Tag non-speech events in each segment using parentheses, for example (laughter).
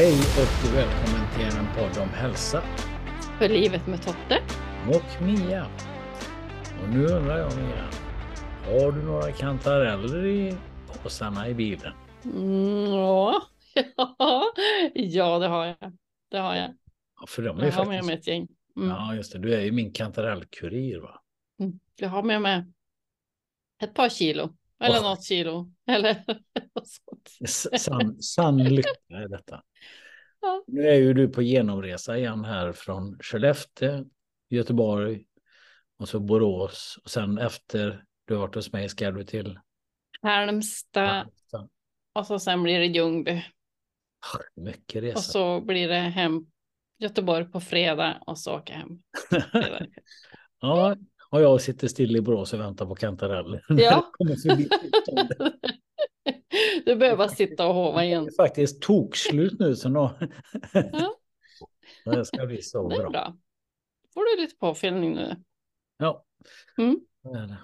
Hej och välkommen till en podd om hälsa. För livet med Totte. Och Mia. Och nu undrar jag Mia. Har du några kantareller i påsarna i bilen? Mm, ja. (laughs) ja, det har jag. Det har jag. Ja, för de är jag har faktiskt... med mig ett gäng. Mm. Ja, just det. Du är ju min kantarellkurir va? Mm. Jag har med mig ett par kilo. Eller något kilo. (laughs) Eller något sånt. Sann, sann lycka är detta. (laughs) Ja. Nu är ju du på genomresa igen här från Skellefteå, Göteborg och så Borås. Och sen efter du har varit hos mig ska du till Halmstad. Halmstad. Och så sen blir det Ljungby. Mycket Och resa. så blir det hem Göteborg på fredag och så jag hem. (laughs) ja, och jag sitter still i Borås och väntar på kantareller. (laughs) Ja. (laughs) Du behöver bara sitta och hova Det igen. är faktiskt tokslut nu så nå... (laughs) Ja. det ska bli så Det är bra. bra. får du lite påfyllning nu. Ja. Mm. Det det.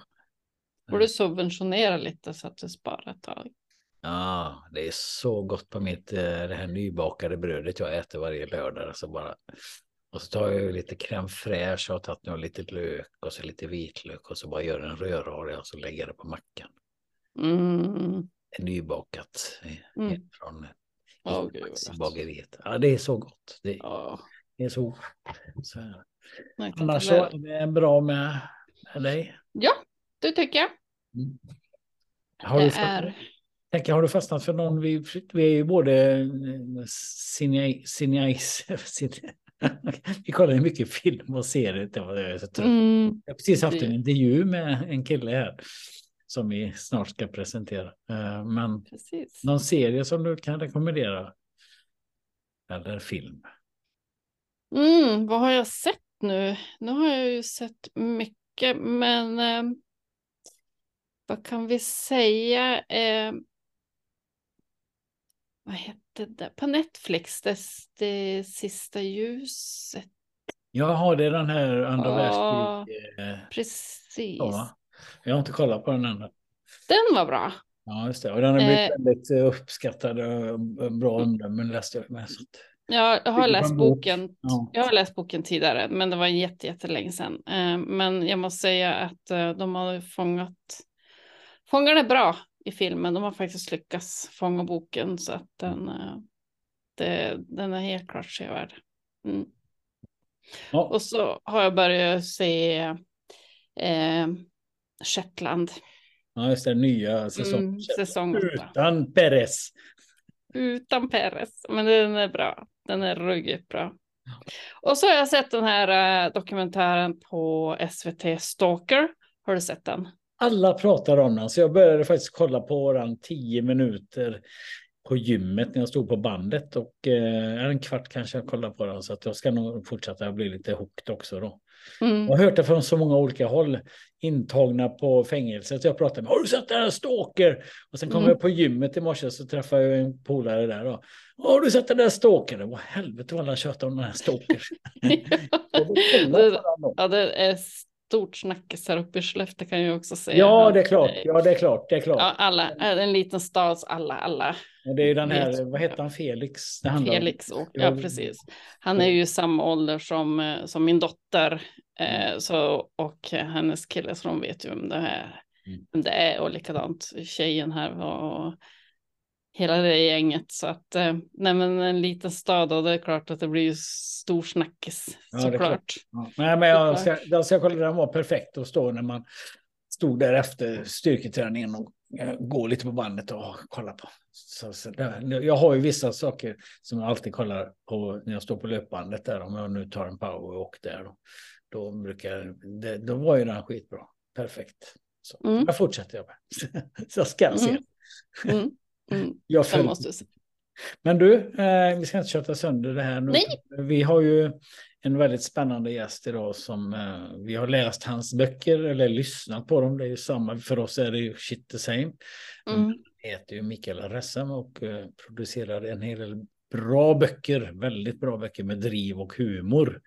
får du subventionera lite så att du sparar ett tag. Ja, det är så gott på mitt eh, det här nybakade brödet jag äter varje lördag. Så bara... Och så tar jag lite crème fraîche och har tagit nu lite lök och så lite vitlök och så bara gör en röra av det och så lägger det på mackan. Mm. Nybakat eh, Mm. från Maxi gott. bageriet. Ja, det är så gott. Det, Ja, det är så. så nej, Annars så är det bra med, med dig. Ja, det tycker jag. Har du, det fastnat, är. tänker, har du fastnat för någon? Vi, vi är ju både cineis... (laughs) cineis (laughs) vi kollar ju mycket film och serier. Det var jag så trött. Mm, Jag har precis haft en intervju med en kille här som vi snart ska presentera. Eh, Men precis. någon serie som du kan rekommendera? Eller film? Mm, vad har jag sett nu? Nu har jag ju sett mycket, men eh, vad kan vi säga? Eh, vad hette det? På Netflix, det, det sista ljuset. Jag har det den här andra världskriget. eh, Precis. Ja, jag har inte kollat på den än. Den var bra. Ja, just det. Och den har blivit Eh. väldigt eh, uppskattad och bra omdömen läste jag med. Så Ja, jag har läst en bok. boken. Ja. Jag har läst boken tidigare, men det var jätte, jättelänge sedan. Eh, Men jag måste säga att de har fångat fångar det bra i filmen. De har faktiskt lyckats fånga boken så att den, eh, det, den är helt klart sevärd. Mm. ja, Och så har jag börjat se eh, Shetland, ja, just det. Nya säsong. mm, säsong. Utan Perez. Utan Peres, men den är bra. Den är ruggigt bra. Och så har jag sett den här eh, dokumentären på SVT Stalker. Har du sett den? Alla pratar om den, så jag började faktiskt kolla på den tio minuter på gymmet när jag stod på bandet och eh, en kvart kanske jag kollade på den så att jag ska nog fortsätta. Jag blir lite hooked också då. Mm. Jag har hört det från så många olika håll. Intagna på fängelset. Jag pratade med, har du sett den här Stalker? Och sen kom Mm. jag på gymmet i morse så träffade jag en polare där. Då. Har du sett den där Stalker? Vad helvete vad alla tjatar om den här Stalker. (laughs) Då. ja, det är stort snackis här uppe i Skellefteå kan jag också säga. Ja, det är klart. eh, Ja, det är klart. Det är klart. Ja, alla, en liten stads alla, alla. Och det är ju den här, vad heter han, Felix? Det handlar. Felix, och, Ja. precis. Han är ju samma ålder som, eh, som min dotter. Eh, så, och hennes kille, så de vet ju vem det är. Mm. Det är och likadant tjejen här och hela det gänget. Så att, eh, nej men en liten stad och det är klart att det blir ju stor snackis Ja, såklart. Ja. Nej, men jag ska, Såklart. ska jag kolla, den var perfekt att stå när man stod där efter styrketräningen och eh, gå lite på bandet och kolla på. Så, så, där- jag har ju vissa saker som jag alltid kollar på när jag står på löpbandet där. Om jag nu tar en powerwalk där. Då, då brukar det, då var ju den skitbra. Perfekt. Så Mm. jag fortsätter (laughs) jag med. så jag ska se. Mm. Mm. Mm. Jag se. Men du, eh, vi ska inte köta sönder det här nu. Nej. Vi har ju en väldigt spännande gäst idag som eh, vi har läst hans böcker eller lyssnat på dem. Det är ju samma, för oss är det ju shit the same. Mm. Han heter ju Mikael Ressam och eh, producerar en hel del bra böcker, väldigt bra böcker med driv och humor.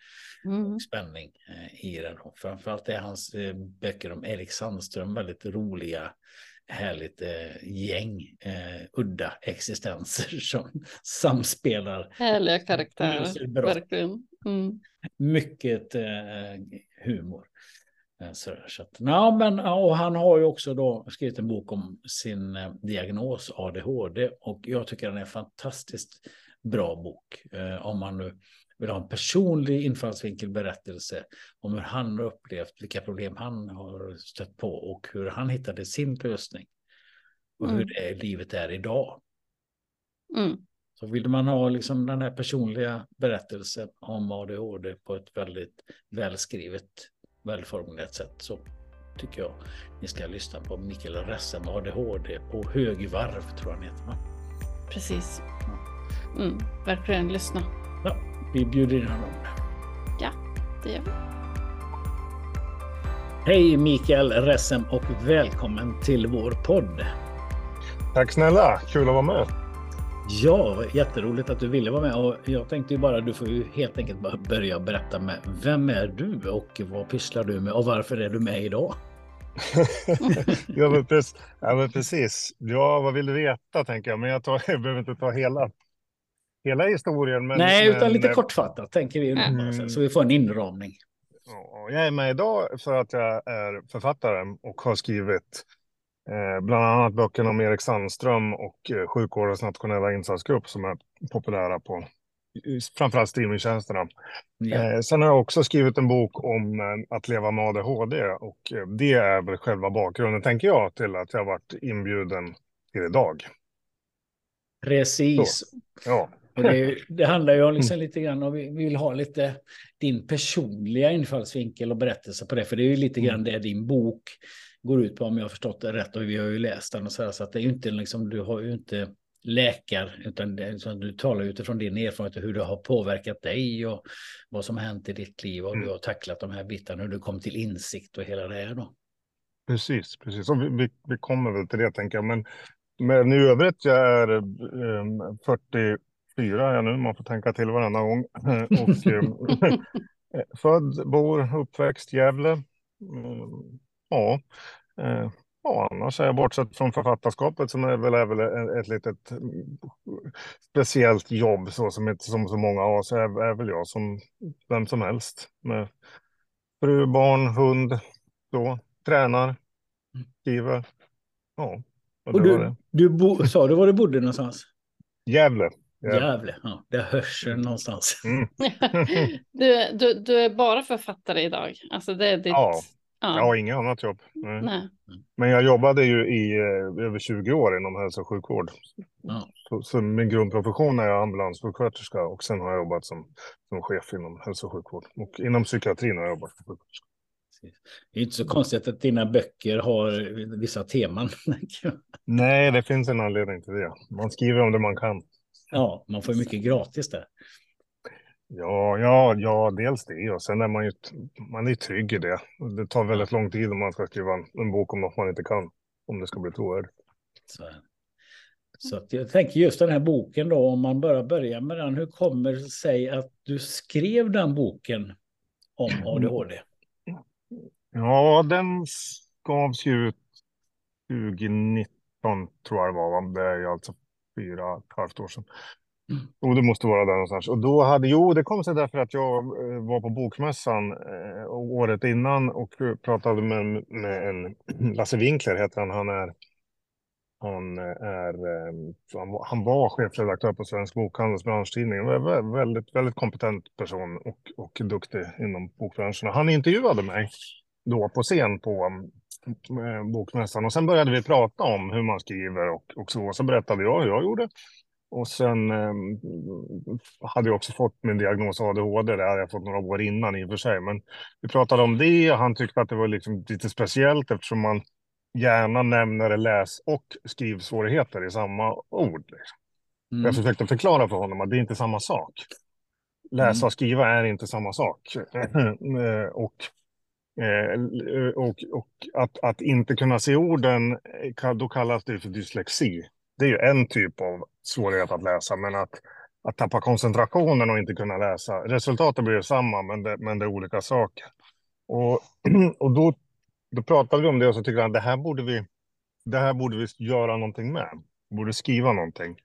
Mm. Spänning eh, i den. Framförallt är hans eh, böcker om Erik Sandström väldigt roliga härligt eh, gäng eh, udda existenser (laughs) som samspelar. Härliga karaktärer, verkligen. Mm. Mycket eh, humor. Eh, så, så att, ja, men, och han har ju också då skrivit en bok om sin eh, diagnos ADHD och jag tycker den är fantastiskt bra bok. Eh, om man nu vill ha en personlig infallsvinkel berättelse om hur han har upplevt, vilka problem han har stött på och hur han hittade sin lösning. Och mm. hur det livet är idag. Mm. Så vill man ha liksom den här personliga berättelsen om ADHD på ett väldigt välskrivet, välformulerat sätt så tycker jag ni ska lyssna på Mikael Ressem ADHD på högvarv tror jag han heter. Precis. Mm, verkligen lyssna. Ja, vi bjuder in honom. Ja, det gör vi. Hej Mikael Ressem och välkommen till vår podd. Tack snälla, kul att vara med. Ja, jätteroligt att du ville vara med och jag tänkte ju bara du får ju helt enkelt bara börja berätta med vem är du och vad pysslar du med och varför är du med idag? (laughs) ja, men precis. ja, men precis. Ja, vad vill du veta tänker jag, men jag, tar, (laughs) jag behöver inte ta hela, hela historien. Men, Nej, utan men, lite kortfattat tänker vi, mm. så vi får en inramning. Jag är med idag för att jag är författare och har skrivit Eh, bland annat böckerna om Erik Sandström och eh, sjukvårdens nationella insatsgrupp som är populära på framförallt streamingtjänsterna. Ja. Eh, sen har jag också skrivit en bok om eh, att leva med ADHD och eh, det är väl själva bakgrunden, tänker jag, till att jag varit inbjuden till idag. Precis. Så, ja. Det, det, handlar ju om liksom mm. lite grann om vi vill ha lite din personliga infallsvinkel och berättelse på det, för det är ju lite grann mm. det din bok går ut på om jag har förstått det rätt och vi har ju läst den och så, här, så att det är ju inte liksom, du har ju inte läkar, utan du talar utifrån din erfarenhet och hur det har påverkat dig och vad som har hänt i ditt liv och mm. du har tacklat de här bitarna, hur du kom till insikt och hela det här då. Precis, precis. Och vi, vi, vi kommer väl till det tänker jag, men, men i övrigt jag är um, 44 jag nu, man får tänka till varenda gång. (laughs) och um, (laughs) född, bor, uppväxt Gävle. Um, ja, eh, ja, annars är jag bortsett från författarskapet som är väl, är väl ett litet mm, speciellt jobb så som inte som så många har så är, är väl jag som vem som helst med fru, barn, hund, då, tränar, skriver. Ja. Och, och du, du bo, sa du var du bodde någonstans? Gävle. Gävle, ja, det hörs någonstans. (laughs) Mm. (laughs) du, du, du är bara författare idag, alltså det är ditt... Ja. Ja. Jag har inget annat jobb. Nej. Nej. Men jag jobbade ju i eh, över 20 år inom hälso och sjukvård. Ja. Så, så, min grundprofession är jag ambulanssjuksköterska och sen har jag jobbat som, som chef inom hälso och sjukvård. Och inom psykiatrin har jag jobbat som sjuksköterska. Det är inte så konstigt att dina böcker har vissa teman. (laughs) Nej, det finns en anledning till det. Man skriver om det man kan. Ja, man får mycket gratis där. Ja, ja, ja, dels det och sen är man ju man är trygg i det. Det tar väldigt lång tid om man ska skriva en, en bok om något man inte kan, om det ska bli trovärdigt. Så, så jag tänker just den här boken då, om man bara börjar med den, hur kommer det sig att du skrev den boken om ADHD? Ja, den gavs ju ut 2019 tror jag det var, det är alltså fyra och ett halvt år sedan. Och det måste vara där någonstans. Och då hade, jo, det kom sig därför att jag eh, var på Bokmässan eh, året innan och pratade med, med en, (clears throat) Lasse Winkler heter han, han är, han är, eh, han var chefredaktör på Svensk Bokhandels branschtidning. Väldigt, väldigt kompetent person och, och duktig inom bokbranschen. Han intervjuade mig då på scen på eh, Bokmässan och sen började vi prata om hur man skriver och, och så. Så berättade jag hur jag gjorde. Och sen eh, hade jag också fått min diagnos ADHD, det hade jag fått några år innan i och för sig. Men vi pratade om det och han tyckte att det var liksom lite speciellt eftersom man gärna nämner läs och skrivsvårigheter i samma ord. Liksom. Mm. Jag försökte förklara för honom att det är inte samma sak. Läsa och skriva är inte samma sak. (clears throat) Eh, och eh, Eh, och, och att, att inte kunna se orden, eh, då kallas det för dyslexi det är ju en typ av svårighet att läsa, men att, att tappa koncentrationen och inte kunna läsa. Resultatet blir ju samma, men det, men det är olika saker. Och, (clears throat) och då, då pratade vi om det och så tyckte han att det här borde vi det här borde vi göra någonting med. Vi borde skriva någonting.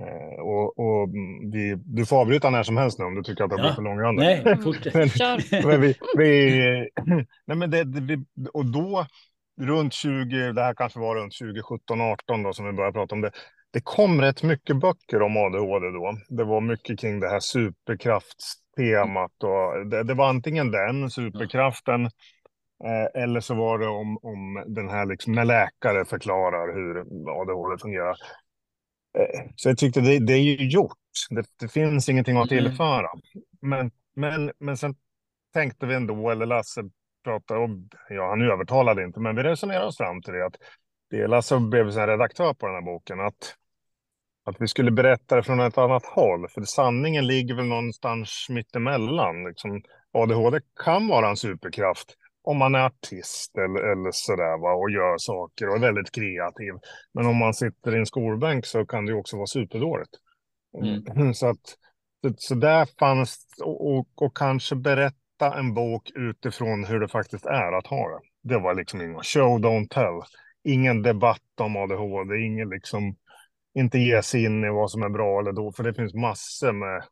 Eh, och, och vi, du får avbryta när som helst nu om du tycker att det Ja. blir för långrandigt. Nej, fortsätt. (laughs) Men- Kör. Men vi, vi, (clears throat) nej men det, det, vi, och då, runt 20, det här kanske var runt 2017, 18 då som vi började prata om det. Det kom rätt mycket böcker om ADHD då. Det var mycket kring det här superkraftstemat. Och det, det var antingen den, superkraften, eh, eller så var det om, om den här, liksom, när läkare förklarar hur ADHD fungerar. Eh, Så jag tyckte det, det är ju gjort. Det, det finns ingenting att Mm. tillföra. Men, men, men sen tänkte vi ändå, eller Lasse pratade om, ja han övertalade inte, men vi resonerade oss fram till det att det Lasse blev sen redaktör på den här boken, att, att vi skulle berätta det från ett annat håll. För sanningen ligger väl någonstans mittemellan. Liksom, ADHD kan vara en superkraft om man är artist eller, eller sådär va, och gör saker och är väldigt kreativ. Men om man sitter i en skolbänk så kan det också vara superdåligt. Mm. (laughs) Så, att, så, så där fanns, och, och, och kanske berätta en bok utifrån hur det faktiskt är att ha det. Det var liksom ingen show, don't tell. Ingen debatt om ADHD, ingen liksom, inte ge sig in i vad som är bra eller då, för det finns massor med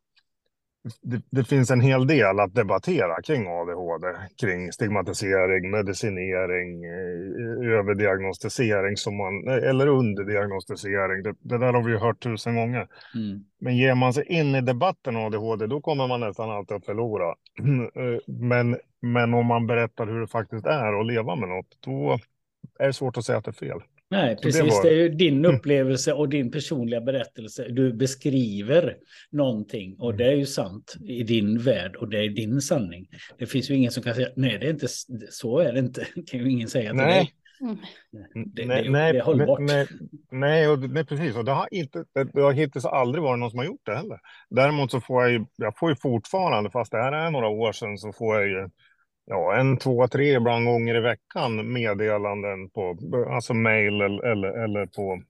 det, det finns en hel del att debattera kring ADHD, kring stigmatisering, medicinering, eh, överdiagnostisering som man, eller underdiagnostisering. Det, det där har vi ju hört tusen gånger. Mm. Men ger man sig in i debatten om ADHD, då kommer man nästan alltid att förlora. (clears throat) Eh, Men, men om man berättar hur det faktiskt är att leva med något, då är det svårt att säga att det är fel. Nej, det precis. var- Det är ju din upplevelse och din personliga berättelse. Du beskriver någonting och det är ju sant i din värld och det är din sanning. Det finns ju ingen som kan säga nej, det är inte så är det inte. Det kan ju ingen säga till Nej. dig. Mm. Det, nej, det, nej, det är hållbart. Nej, nej, och, nej, precis. Och det har, inte, det, det har hittills aldrig varit någon som har gjort det heller. Däremot så får jag ju, jag får ju fortfarande, fast det här är några år sedan, så får jag ju ja, en, två, tre ibland gånger i veckan meddelanden på alltså mail eller, eller, eller på,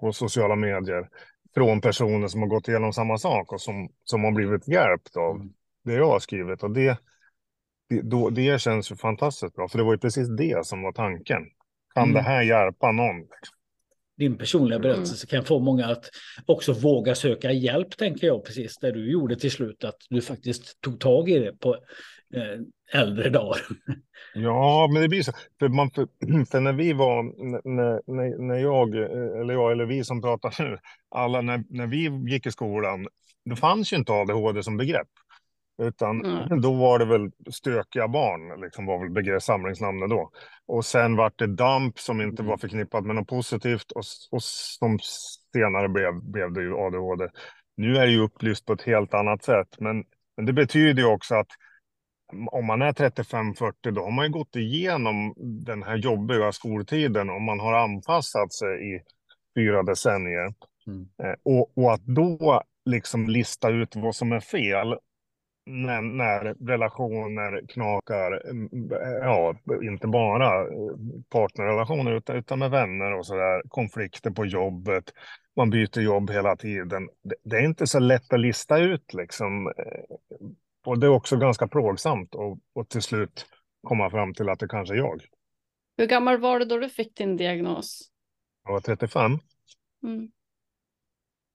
på sociala medier från personer som har gått igenom samma sak och som, som har blivit hjälpt av Mm. det jag har skrivit. Och det, det, då, det känns ju fantastiskt bra, för det var ju precis det som var tanken. Kan Mm. det här hjälpa någon? Din personliga Mm. berättelse kan få många att också våga söka hjälp, tänker jag, precis det du gjorde till slut, att du faktiskt tog tag i det på äldre dagar. (laughs) Ja, men det blir så. För, man, för, (clears throat) för när vi var, när, när, när jag, eh, eller jag, eller vi som pratar nu, alla när, när vi gick i skolan, då fanns ju inte ADHD som begrepp. Utan Mm. då var det väl stökiga barn, liksom var väl begrepp, samlingsnamnet då. Och sen vart det DAMP som inte Mm. var förknippat med något positivt och, och som senare blev, blev det ju ADHD. Nu är det ju upplyst på ett helt annat sätt, men, men det betyder ju också att om man är 35-40 då har man ju gått igenom den här jobbiga skoltiden och man har anpassat sig i fyra decennier. Mm. Eh, Och, och att då liksom lista ut vad som är fel när, när relationer knakar, mm, ja, inte bara eh, partnerrelationer utan, utan med vänner och sådär, konflikter på jobbet, man byter jobb hela tiden. Det, det är inte så lätt att lista ut liksom. Och det är också ganska plågsamt och, och till slut komma fram till att det kanske är jag. Hur gammal var du då du fick din diagnos? Jag var 35. Mm.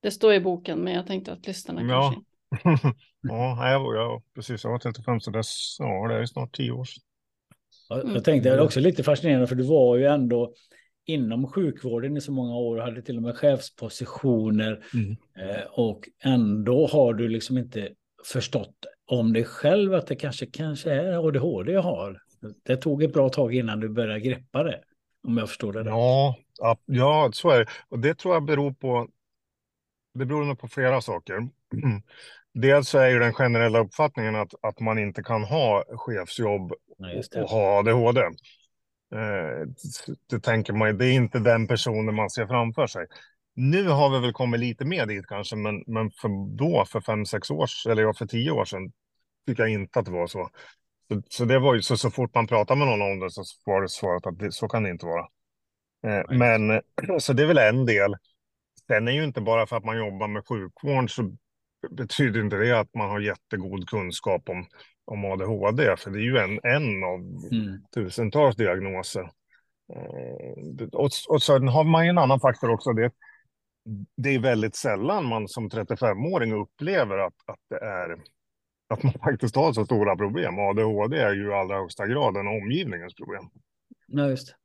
Det står i boken, men jag tänkte att lyssnarna Ja. kanske... (laughs) ja, jag, var- jag, precis. Jag var 35 så det, är- ja, det är snart 10 år sedan. Jag, Mm. jag tänkte det är också lite fascinerande för du var ju ändå inom sjukvården i så många år och hade till och med chefspositioner eh, och ändå har du liksom inte förstått om dig själv att det kanske, kanske är ADHD jag har. Det tog ett bra tag innan du började greppa det, om jag förstår det rätt. Ja, så är det. Och det tror jag beror på, det beror nog på flera saker. (clears throat) Dels så är ju den generella uppfattningen att, att man inte kan ha chefsjobb just och, det. ha ADHD. Eh, det tänker man det är inte den personen man ser framför sig. Nu har vi väl kommit lite mer dit kanske, men, men för då, för fem, sex år eller ja, för tio år sedan, tycker jag inte att det var så. Så, så det var ju så, så fort man pratar med någon om det så var det svaret att det, så kan det inte vara. Eh, men (clears throat) så det är väl en del. Sen är ju inte bara för att man jobbar med sjukvård så betyder inte det att man har jättegod kunskap om, om ADHD, för det är ju en, en av Mm. tusentals diagnoser. Eh, och, och sen har man ju en annan faktor också. Det, det är väldigt sällan man som 35-åring upplever att, att det är att man (laughs) faktiskt har så stora problem. ADHD är ju i allra högsta grad en omgivningens problem. Ja, just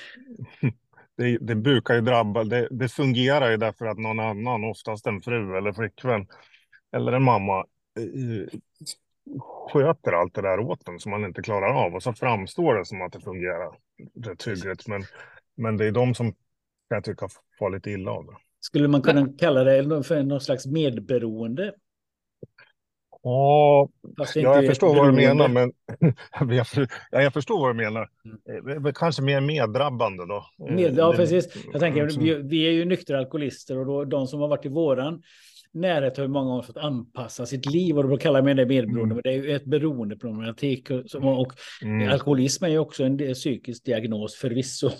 (laughs) det. det, brukar ju drabba, det, det, fungerar ju därför att någon annan, oftast en fru eller flickvän eller en mamma, sköter allt det där åt en som man inte klarar av. Och så framstår det som att det fungerar rätt hyggligt. Men, men det är de som kan jag tycka far lite illa av det. Skulle man kunna kalla det för någon slags medberoende? Ja, ja jag förstår vad du menar, men (laughs) jag, jag förstår vad du menar. Mm. Eh, kanske mer meddrabbande då. Med, ja, precis. Jag tänker, vi, vi är ju nyktra alkoholister och då, de som har varit i våran närhet har ju många gånger fått anpassa sitt liv och då kallar man det medberoende. Mm. Men det är ju ett beroendeproblematik och, och mm. alkoholism är ju också en psykisk diagnos förvisso.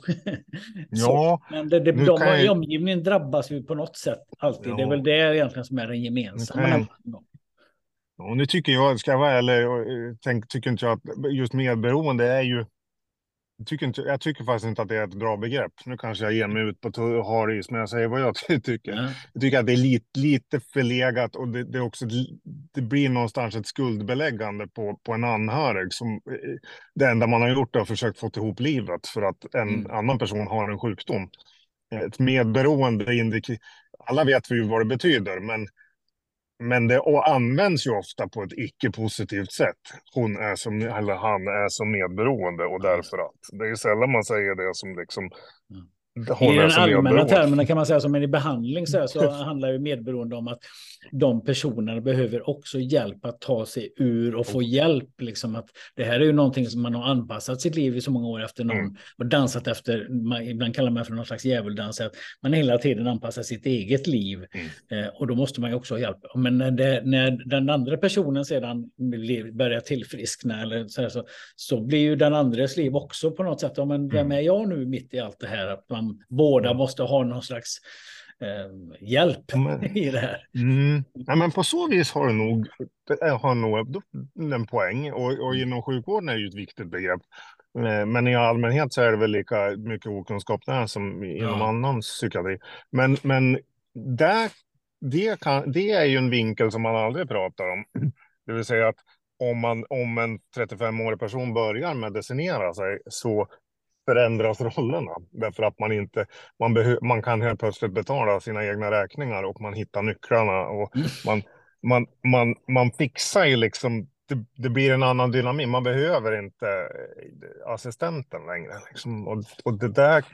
(laughs) ja, men det, det, de jag... i omgivningen drabbas ju på något sätt alltid. Ja. Det är väl det egentligen som är den gemensamma. Och nu tycker jag, ska jag vara ärlig, eh, tänk, tycker inte jag att just medberoende är ju jag tycker, inte, jag tycker faktiskt inte att det är ett bra begrepp. Nu kanske jag ger mig ut på har is, men jag säger vad jag tycker. Mm. Jag tycker att det är lite, lite förlegat och det, det, är också, det blir någonstans ett skuldbeläggande på, på en anhörig. Som, eh, det enda man har gjort är att försökt få ihop livet för att en mm. annan person har en sjukdom. Ett medberoende indikerar, alla vet vi vad det betyder, men men det används ju ofta på ett icke-positivt sätt. Hon är som, eller han är som medberoende och därför att. Det är sällan man säger det som liksom i den allmänna termerna kan man säga som i behandling så, här, så handlar ju medberoende om att de personerna behöver också hjälp att ta sig ur och få hjälp. Liksom att det här är ju någonting som man har anpassat sitt liv i så många år efter någon mm. och dansat efter. Man, ibland kallar man för någon slags djävuldans. Att man hela tiden anpassar sitt eget liv mm. eh, och då måste man ju också ha hjälp. Men när, det, när den andra personen sedan börjar tillfriskna eller så, här, så, så blir ju den andres liv också på något sätt. Ja, men vem mm. är jag nu mitt i allt det här? Att man båda måste ha någon slags eh, hjälp men, (laughs) i det här. Mm, ja, men på så vis har det nog, har nog en poäng och, och inom sjukvården är ju ett viktigt begrepp. Eh, men i allmänhet så är det väl lika mycket okunskap där som inom ja. annan psykiatri. Men, men där, det, kan, det är ju en vinkel som man aldrig pratar om. (clears throat) Det vill säga att om, man, om en 35-årig person börjar medicinera sig så förändras rollerna. Därför att man inte, man, man kan helt plötsligt betala sina egna räkningar och man hittar nycklarna och mm. man, man, man, man fixar ju liksom, det, det, blir en annan dynamik. Man behöver inte eh, assistenten längre. Liksom. Och, och det där,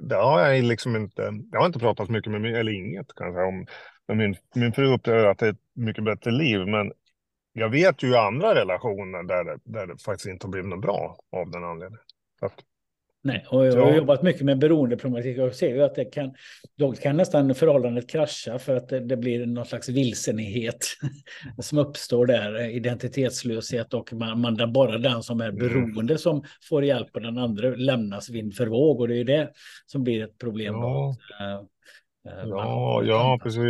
det har jag liksom inte, jag har inte pratat så mycket med min, eller inget kanske om, men min, min fru upplever att det är ett mycket bättre liv. Men jag vet ju andra relationer där det, där det faktiskt inte har blivit något bra av den anledningen. Så att, Nej, och jag har jobbat mycket med beroendeproblematik och ser ju att det kan, då kan nästan förhållandet krascha för att det, det blir någon slags vilsenhet (laughs) som uppstår där, identitetslöshet och man, man bara den som är mm. beroende mm. som får hjälp och den andra lämnas vind för våg och det är det som blir ett problem. Ja, uh, ja, ja precis.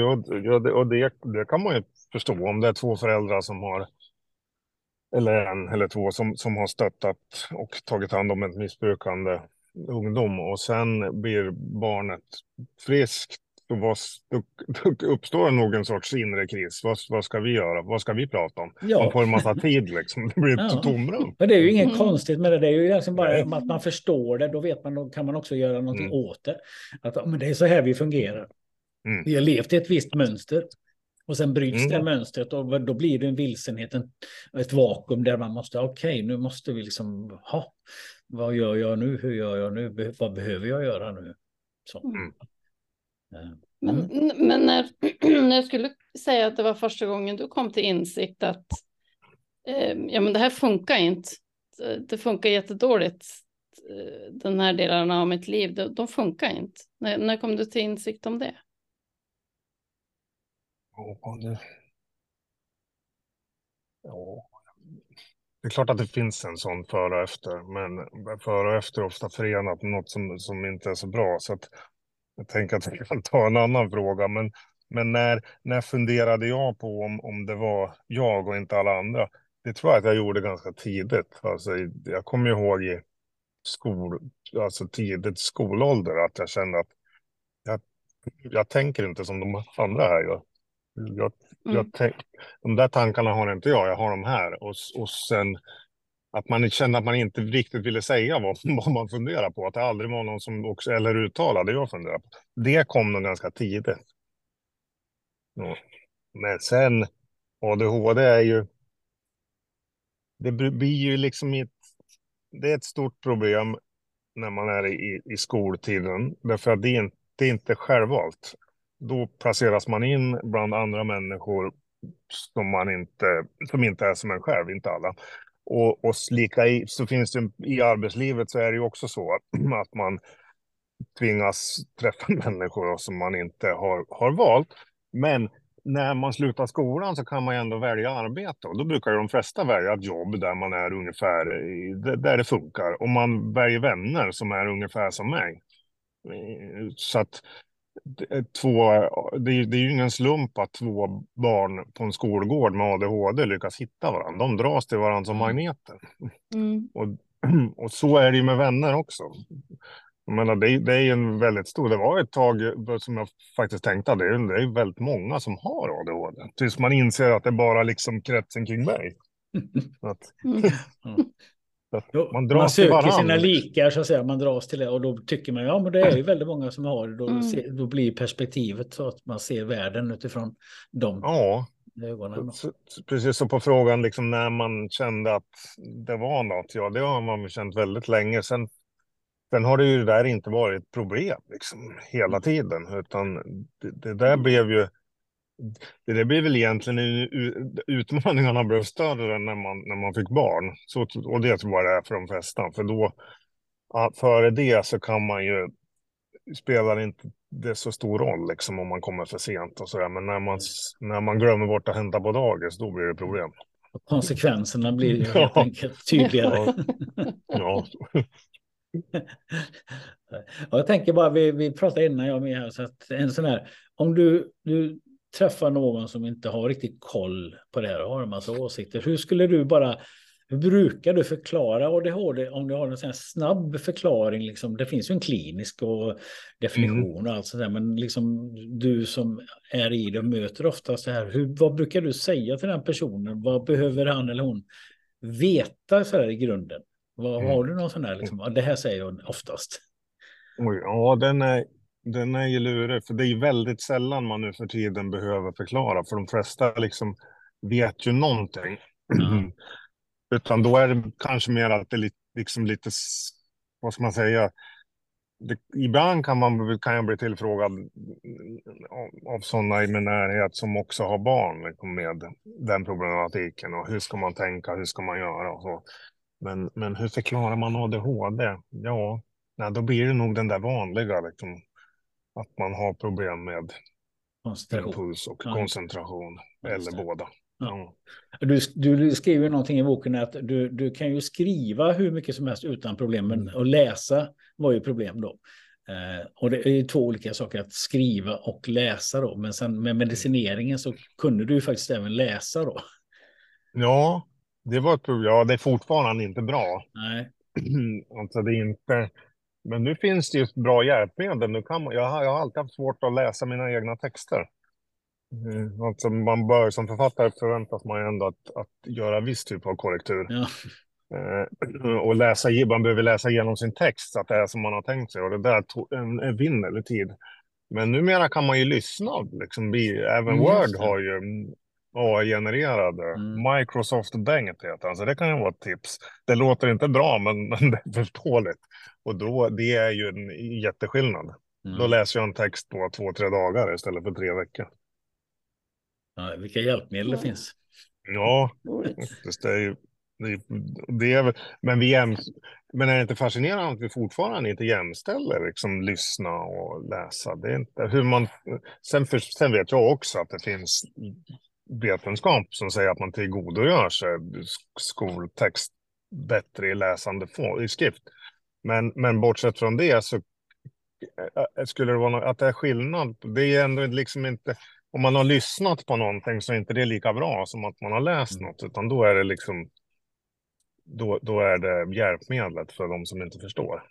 Och det, det kan man ju förstå om det är två föräldrar som har eller en eller två som, som har stöttat och tagit hand om ett missbrukande ungdom och sen blir barnet friskt då, då, då uppstår nog en sorts inre kris. Vad, vad ska vi göra? Vad ska vi prata om? Ja. Man får en massa tid liksom. Det blir ett ja. tomrum. Men det är ju inget mm. konstigt med det. Det är ju liksom bara Nej. att man förstår det. Då vet man, då kan man också göra någonting mm. åt det. Att, men det är så här vi fungerar. Mm. Vi har levt i ett visst mönster. Och sen bryts mm. det mönstret och då blir det en vilsenhet, en, ett vakuum där man måste, okej, okay, nu måste vi liksom, ha, vad gör jag nu, hur gör jag nu, vad behöver jag göra nu? Så. Mm. Men, mm. men när, när (clears throat) jag skulle säga att det var första gången du kom till insikt att eh, ja, men det här funkar inte, det funkar jättedåligt, eh, den här delen av mitt liv, de, de funkar inte. När, när kom du till insikt om det? Det... Ja. Det är klart att det finns en sån före och efter, men före och efter är ofta förenat med något som, som inte är så bra. Så att jag tänker att vi kan ta en annan fråga. Men, men när, när funderade jag på om, om det var jag och inte alla andra? Det tror jag att jag gjorde ganska tidigt. Alltså, jag kommer ihåg i skol, alltså tidigt skolålder, att jag kände att jag, jag tänker inte som de andra här gör. Jag, Mm. jag tänk, de där tankarna har inte jag, jag har de här. Och, och sen att man kände att man inte riktigt ville säga vad, (laughs) vad man funderar på. Att det aldrig var någon som också, eller uttalade jag funderar på. Det kom nog ganska tidigt. Ja. Men sen, ADHD är ju... Det blir ju liksom ett, det är ett stort problem när man är i, i skoltiden. Därför att det är, inte, det är inte självvalt. Då placeras man in bland andra människor som, man inte, som inte är som en själv, inte alla. Och, och lika i, så finns det i arbetslivet så är det ju också så att (clears throat) man tvingas träffa (laughs) människor som man inte har, har valt. Men när man slutar skolan så kan man ju ändå välja arbete och då brukar ju de flesta välja ett jobb där man är ungefär i, där det funkar. Och man väljer vänner som är ungefär som mig. Eh, så att två, det är, det är ju ingen slump att två barn på en skolgård med ADHD lyckas hitta varandra. De dras till varandra som magneter. Mm. Och, (clears throat) och så är det ju med vänner också. Jag menar, det, det är ju en väldigt stor, det var ett tag som jag faktiskt tänkte att det är, det är väldigt många som har ADHD. Tills man inser att det är bara liksom kretsen kring mig. (laughs) Att, Mm. (laughs) man man, söker varandra. sina likar så att säga, man dras till det och då tycker man ja men det är ju väldigt många som har det. Då, Mm. ser, då blir perspektivet så att man ser världen utifrån de Ja, ögonen. så, precis så på frågan liksom när man kände att det var något. Ja, det har man känt väldigt länge. Sen, sen har det ju där inte varit ett problem liksom hela tiden, utan det, det där blev ju det där blev väl egentligen utmaningarna blev större när man, när man fick barn. Så, och det tror jag det är för de flesta. För då, före det så kan man ju, spelar inte det så stor roll liksom om man kommer för sent och sådär. Men när man, när man glömmer bort att hämta på dagis, då blir det problem. Konsekvenserna blir ju (laughs) helt Ja. enkelt tydligare. Ja, (laughs) Ja, jag tänker bara, vi, vi pratade innan jag var med här, så att en sån här, om du, du träffar någon som inte har riktigt koll på det här och har en massa åsikter, hur skulle du bara, hur brukar du förklara ADHD om du har en sån snabb förklaring, liksom, det finns ju en klinisk och definition och allt sådär, men liksom du som är i det och möter ofta så här, hur, vad brukar du säga till den personen? Vad behöver han eller hon veta så här i grunden? Vad, Mm. Har du någon sån här, liksom, det här säger jag oftast. Oj, ja den, är, den är ju lurig. För det är ju väldigt sällan man nu för tiden behöver förklara. För de flesta liksom vet ju någonting. Ja. (clears throat) Utan då är det kanske mer att det är lite, liksom lite, vad ska man säga, det, ibland kan, man, kan jag bli tillfrågad av, av sådana i min närhet som också har barn liksom, med den problematiken. Och hur ska man tänka, hur ska man göra och så. Men, men hur förklarar man ADHD? Ja, nej, då blir det nog den där vanliga, liksom, att man har problem med impuls och Ja. koncentration. Ja, Eller båda. Ja. Du, du skriver någonting i boken att du, du kan ju skriva hur mycket som helst utan problem, men Mm. att läsa var ju problem då. Eh, och det är ju två olika saker att skriva och läsa då, men sen med medicineringen så kunde du ju faktiskt även läsa då. Ja, det var ett problem. Ja, det är fortfarande inte bra. Nej, (clears throat) alltså det är inte... Men nu finns det ju bra hjälpmedel. Nu kan man... jag, har, jag har alltid haft svårt att läsa mina egna texter. Mm, Alltså man bör, som författare förväntas man ändå att, att göra viss typ av korrektur. ja, Eh, och läsa, man behöver läsa igenom sin text så att det är som man har tänkt sig. Och det där tog en, en vinnerlig tid. Men numera kan man ju lyssna. Liksom, även Mm, Word har ju AI-genererade. Mm. Microsoft Bang heter han, så det kan ju vara ett tips. Det låter inte bra, men, men (laughs) det är förståeligt. Och då, det är ju en jätteskillnad. Då mm. läser jag en text på två, tre dagar istället för tre veckor. ja, vilka hjälpmedel det finns. Ja, faktiskt. Det är ju, det är, men, vi jäm, men är det inte fascinerande att vi fortfarande inte jämställer liksom, lyssna och läsa? Det är inte hur man, sen, för, sen vet jag också att det finns vetenskap som säger att man tillgodogör sig skoltext bättre i läsande i skrift. Men, men bortsett från det så skulle det vara något, att det är skillnad. Det är ändå liksom inte, om man har lyssnat på någonting så är inte det lika bra som att man har läst Mm. något, utan då är det liksom då, då är det hjälpmedlet för de som inte förstår.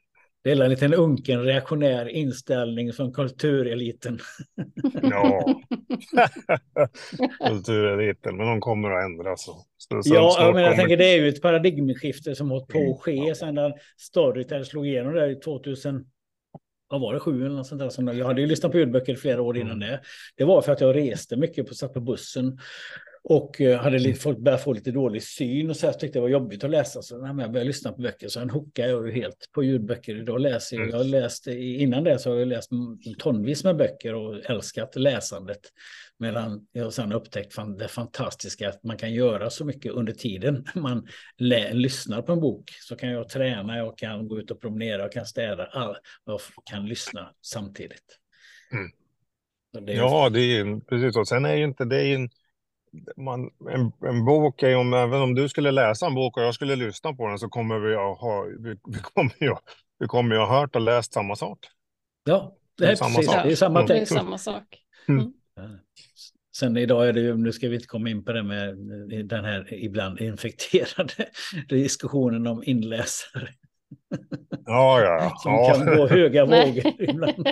Det är en liten unken reaktionär inställning från kultureliten. Ja, (laughs) (laughs) kultureliten, men de kommer att ändras. Så, så ja, men jag tänker det är ju ett paradigmskifte som hållit på att ske sedan den Storytel slog igenom där i 2000 vad var det, sju eller något sånt där. Som, jag hade ju lyssnat på ljudböcker flera år innan mm. det. Det var för att jag reste mycket på, satt på bussen och eh, hade lite, folk börjat få lite dålig syn och så jag tyckte det var jobbigt att läsa. Så när jag började lyssna på böcker så hookade jag ju helt på ljudböcker. Idag läser jag, jag har läst, innan det så har jag läst tonvis med böcker och älskat läsandet. Medan jag sen upptäckt det fantastiska att man kan göra så mycket under tiden (laughs) man lyssnar på en bok. Så kan jag träna, jag kan gå ut och promenera, jag kan städa, all, jag kan lyssna samtidigt. Mm. Det ja, det är precis så. Sen är ju inte det är en man, en, en bok är om, även om du skulle läsa en bok och jag skulle lyssna på den så kommer vi att ha, vi, vi kommer ju, vi kommer ju ha hört och läst samma sak. Ja, det är, det är samma precis, sak. Det är samma mm. text. Det är samma sak. Mm. Mm. Sen idag är det ju, nu ska vi inte komma in på det med den här ibland infekterade (laughs) diskussionen om inläsare. Ja, ja. Som ja. kan gå höga vågor ibland.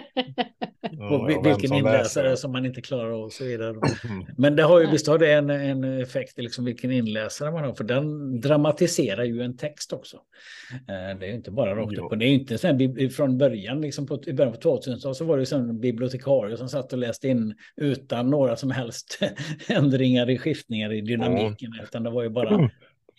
Ja, vilken inläsare läser. som man inte klarar av och så vidare. Mm. Men det har ju, visst har det en, en effekt, liksom vilken inläsare man har, för den dramatiserar ju en text också. Eh, det är ju inte bara rakt upp och det är inte sen från början, liksom på, i början på 2000 så var det en bibliotekarie som satt och läste in utan några som helst (laughs) ändringar i skiftningar i dynamiken, ja. utan det var ju bara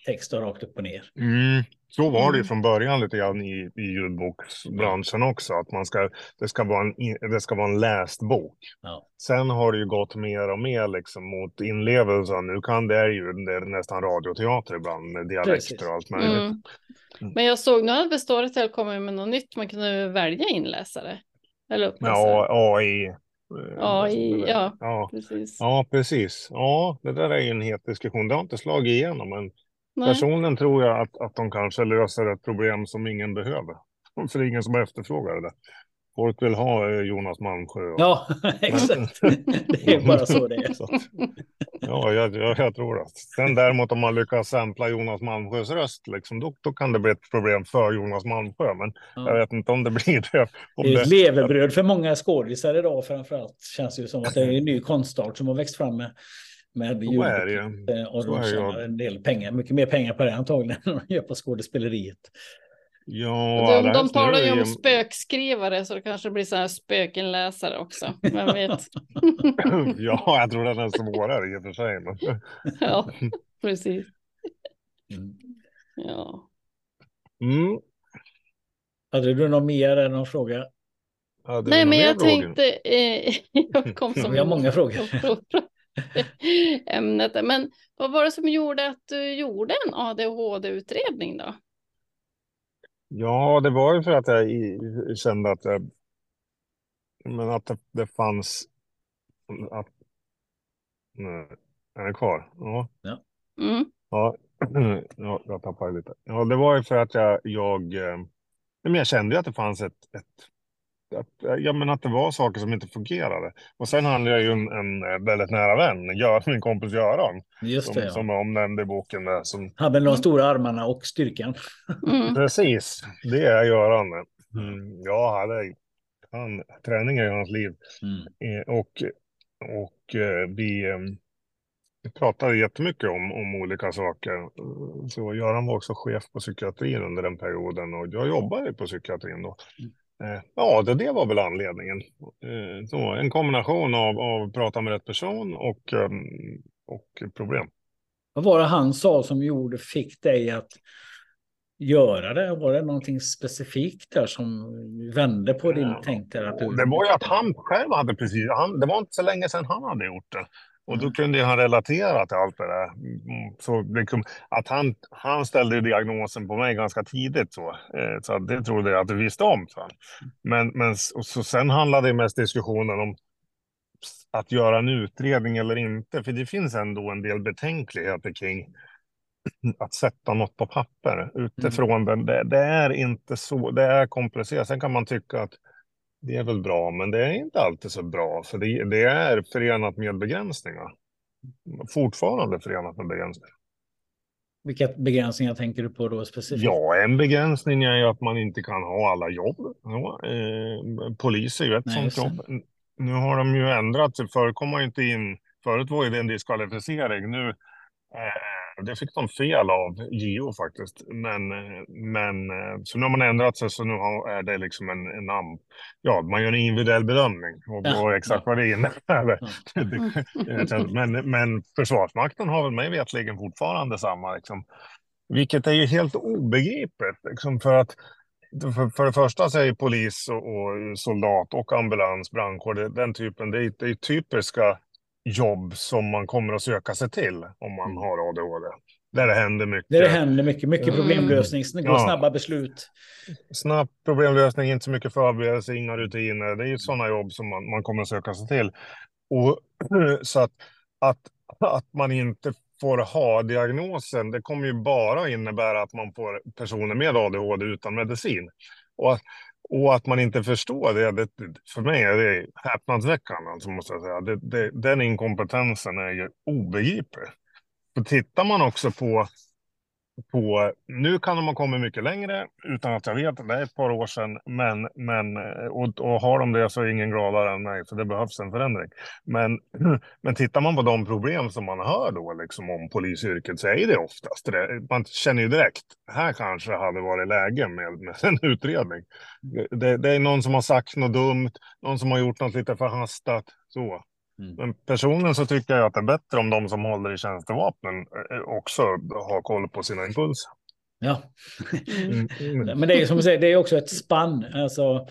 text rakt upp och ner. Mm. Så var det ju mm. från början lite grann i, i ljudboksbranschen också. Att man ska, det, ska vara en, det ska vara en läst bok. Ja. Sen har det ju gått mer och mer liksom mot inlevelse. Nu kan det ju det är nästan radioteater ibland med dialekter och allt möjligt. Mm. Mm. Men jag såg nu att Storytel kommer med något nytt. Man kunde välja inläsare. Eller Ja, AI. AI, ja, ja, precis. Ja, precis. Ja, det där är ju en het diskussion. Det har inte slagit igenom, men Nej. Personligen tror jag att, att de kanske löser ett problem som ingen behöver. (laughs) För det är ingen som efterfrågar det. Folk vill ha eh, Jonas Malmsjö. Och... Ja, (laughs) exakt. (laughs) Det är bara så det är. Så att, ja, jag, jag, jag, tror det. Sen däremot om man lyckas sampla Jonas Malmsjös röst, liksom, då, då kan det bli ett problem för Jonas Malmsjö. Men ja. jag vet inte om det blir det. Om det är ett det... levebröd för många skådisar idag framförallt. Känns det ju som att det är en ny konstart som har växt fram med med. Eh, och de tjänar en del pengar, mycket mer pengar på det antagligen (laughs) än de gör på skådespeleriet. Ja, de, de talar ju om spökskrivare så det kanske blir så här spökinläsare också. Vem vet? (laughs) ja, jag tror den är svårare i och för sig. Men... (laughs) ja, precis. Mm. Ja. Mm. Hade du någon mer än någon fråga? Nej, men jag tänkte. Eh, jag kom som. Vi har många frågor. (laughs) ämnet. Men vad var det som gjorde att du gjorde en ADHD-utredning då? Ja, det var ju för att jag kände att, jag, men att det, det fanns... Att, nej, är det kvar? Ja. Ja. Mm. ja. (clears throat) ja, jag tappade lite. Ja, det var ju för att jag, jag, eh, men jag kände ju att det fanns ett, ett att, ja, men att det var saker som inte fungerade. Och sen hade jag ju en, en väldigt nära vän, Gör, min kompis Göran, Just det, som, ja. som jag omnämnde i boken. Där, som... Hade de stora armarna och styrkan. Mm. Precis, det är Göran. Mm. Ja, hade, han, träning är ju hans liv. Mm. Eh, och och eh, vi, eh, vi pratade jättemycket om, om olika saker. Så Göran var också chef på psykiatrin under den perioden och jag jobbade på psykiatrin då. Eh, ja, det, det var väl anledningen. Eh, så en kombination av, av prata med rätt person och, ehm, och problem. Vad var det han sa som gjorde, fick dig att göra det? Var det någonting specifikt där som vände på din ja. tänk? Där att du... Det var ju att han själv hade precis, han, det var inte så länge sedan han hade gjort det. Och då mm. kunde han relatera till allt det där. Mm, så liksom, att han, han ställde diagnosen på mig ganska tidigt. Så, eh, så det trodde jag att du visste om. Så. Men, men så sen handlade det mest diskussionen om att göra en utredning eller inte. För det finns ändå en del betänkligheter kring (clears throat) att sätta något på papper utifrån mm. den. Det, det, är inte så, det är komplicerat. Sen kan man tycka att det är väl bra, men det är inte alltid så bra, för det, det är förenat med begränsningar. Fortfarande förenat med begränsningar. Vilka begränsningar tänker du på då specifikt? Ja, en begränsning är ju att man inte kan ha alla jobb. Ja, eh, polis är ju ett Nej, sånt jobb. Nu har de ju ändrat, det förekommer inte in, förut var ju det en diskvalificering, nu eh, det fick de fel av JO faktiskt. Men, men så nu har man ändrat sig så nu är det liksom en, en namn. Ja, man gör en individuell bedömning och, Ja, och exakt vad det innebär. Ja. (laughs) men, men Försvarsmakten har väl mig vetligen fortfarande samma. Liksom. Vilket är ju helt obegripligt. Liksom, för att för, för det första så är polis och, och soldat och ambulans, brandkår, det, den typen, det är, det är typiska jobb som man kommer att söka sig till om man Mm. har ADHD. Där det händer mycket. Där det händer mycket, mycket Mm. problemlösning, det går Ja. snabba beslut. Snabb problemlösning, inte så mycket förberedelse, inga rutiner. Det är ju sådana jobb som man, man kommer att söka sig till. Och, (clears throat) så att, att, att man inte får ha diagnosen, det kommer ju bara innebära att man får personer med ADHD utan medicin. Och, att- och att man inte förstår det, det för mig är det häpnadsväckande, alltså, måste jag säga. Det, det, den inkompetensen är ju obegriplig. Och tittar man också på på, nu kan de ha kommit mycket längre utan att jag vet, det är ett par år sedan, men, men eh, och, och har de det så är ingen gladare än mig, så det behövs en förändring. Men, (clears throat) men tittar man på de problem som man hör då liksom om polisyrket så är det oftast det. Man känner ju direkt, här kanske det hade varit läge med, med en utredning. Det, det är någon som har sagt något dumt, någon som har gjort något lite förhastat, så. Mm. Men personligen så tycker jag att det är bättre om de som håller i tjänstevapnen eh, också har koll på sina impulser. Ja. Mm. Mm. (laughs) Men det är som du säger, det är också ett spann. Alltså,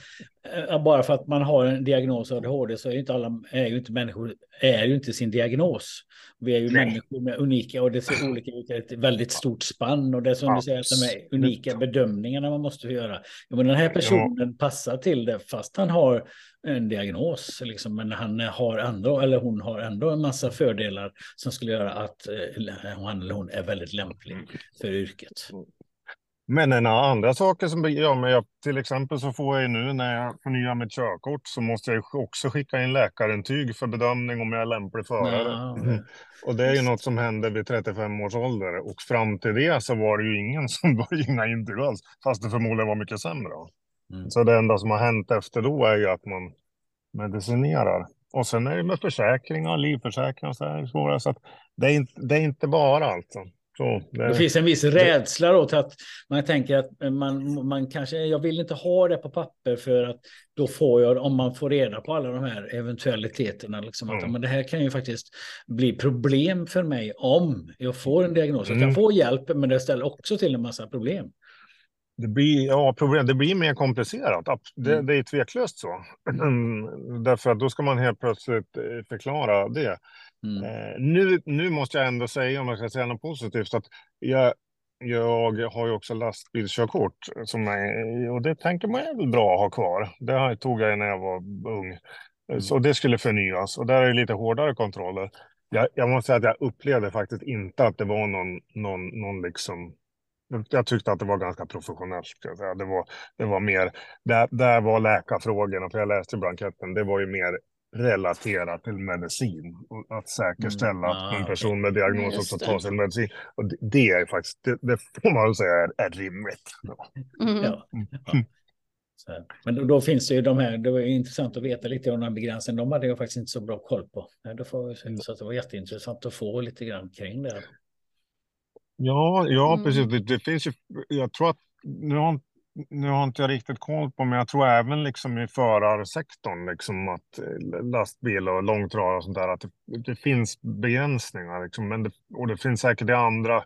eh, bara för att man har en diagnos ADHD så är ju inte alla, är ju inte människor, är ju inte sin diagnos. Vi är ju Nej. människor med unika och det ser olika ut, ett väldigt stort spann och det är som du säger att de är unika bedömningarna man måste göra. Ja, men den här personen passar till det fast han har en diagnos, liksom, men han har ändå, eller hon har ändå en massa fördelar som skulle göra att eh, han eller hon är väldigt lämplig för yrket. Men en av andra saker som gör mig, jag, till exempel så får jag nu när jag förnyar mitt körkort så måste jag också skicka in läkarintyg för bedömning om jag är lämplig förare. Ja, Mm. Och det är ju något som hände vid 35 års ålder och fram till det så var det ju ingen som (laughs) var inga intyg alls, fast det förmodligen var mycket sämre. Mm. Så det enda som har hänt efter då är ju att man medicinerar. Och sen är det med försäkringar, livförsäkringar och så här. Så att det, är inte, det är inte bara alltså. Så det, Det finns en viss rädsla då till att man tänker att man, man kanske, jag vill inte ha det på papper för att då får jag, om man får reda på alla de här eventualiteterna, liksom, att Mm. men det här kan ju faktiskt bli problem för mig om jag får en diagnos. Jag kan Mm. få hjälp, men det ställer också till en massa problem. Det blir, ja, problem, det blir mer komplicerat. Det, Mm. det är tveklöst så. (clears throat) Därför att då ska man helt plötsligt eh, förklara det. Mm. Eh, nu, nu måste jag ändå säga, om jag ska säga något positivt, att jag, jag har ju också lastbilskörkort. Som är, och det tänker man är väl bra att ha kvar. Det här tog jag när jag var ung. Mm. Så det skulle förnyas. Och där är det lite hårdare kontroller. Jag, jag måste säga att jag upplevde faktiskt inte att det var någon, någon, någon liksom jag tyckte att det var ganska professionellt. Ska jag säga. Det, var, det var mer, där, där var läkarfrågorna, för jag läste blanketten, det var ju mer relaterat till medicin. Och att säkerställa Mm, att ah, en person med diagnos också tar sin medicin. Och det, det är faktiskt, det, det får man säga är, är rimligt. Ja. Mm. Ja. Ja. Så här. Men då, då finns det ju de här, det var ju intressant att veta lite om de här begränsningarna. De hade jag faktiskt inte så bra koll på. Så att det var jätteintressant att få lite grann kring det. Ja, ja Mm. precis. Det, det finns ju, jag tror att, nu har, nu har inte jag riktigt koll på, men jag tror även liksom i förarsektorn, liksom att eh, lastbil och långtradare och sånt där, att det, det finns begränsningar. Liksom, men det, och det finns säkert i andra,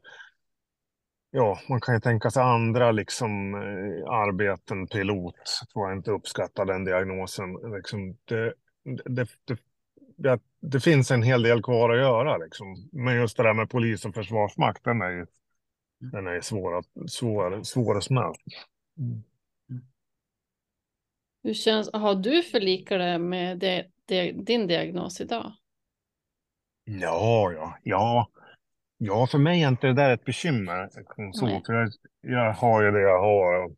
ja, man kan ju tänka sig andra liksom eh, arbeten, pilot, tror jag inte uppskattar den diagnosen. Liksom, det, det, det, det, det finns en hel del kvar att göra liksom. Men just det där med polis och försvarsmakt, den är ju den är svår att, svår, svårsmält. Mm. Hur känns, har du förlikat dig med det, det, din diagnos idag? Ja, ja, ja. Ja, för mig är inte det där ett bekymmer. Så, Nej. för jag, jag har ju det jag har. och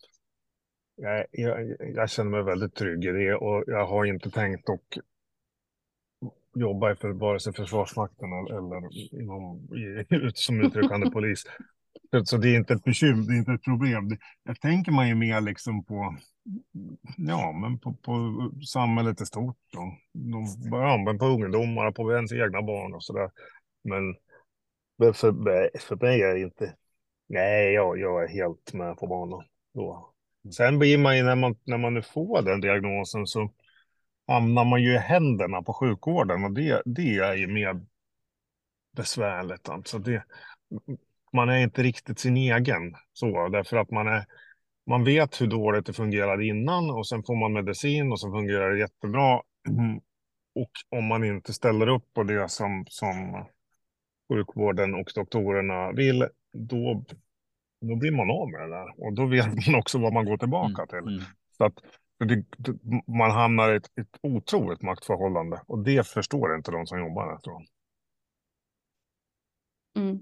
Jag, jag, jag känner mig väldigt trygg i det och jag har inte tänkt att jobba för vare sig Försvarsmakten eller, inom, (laughs) som utryckande (laughs) polis. så det är inte ett bekymmer, det är inte ett problem. Det, jag tänker man ju mer liksom på, ja, men på, på samhället i stort. Då. De, ja, på ungdomar, på ens egna barn och sådär. Men för, för mig är det inte, nej, jag, jag är helt med på banan. Då. Sen blir man ju, när man, när man nu får den diagnosen så hamnar man ju i händerna på sjukvården och det, det är ju mer besvärligt. Alltså det, man är inte riktigt sin egen så, därför att man, är, man vet hur dåligt det fungerade innan och sen får man medicin och så fungerar det jättebra. Och om man inte ställer upp på det som, som sjukvården och doktorerna vill, då, då blir man av med det där. Och då vet man också vad man går tillbaka mm, till. Mm. Så att det, man hamnar i ett, ett otroligt maktförhållande. Och det förstår inte de som jobbar där, tror jag. Mm.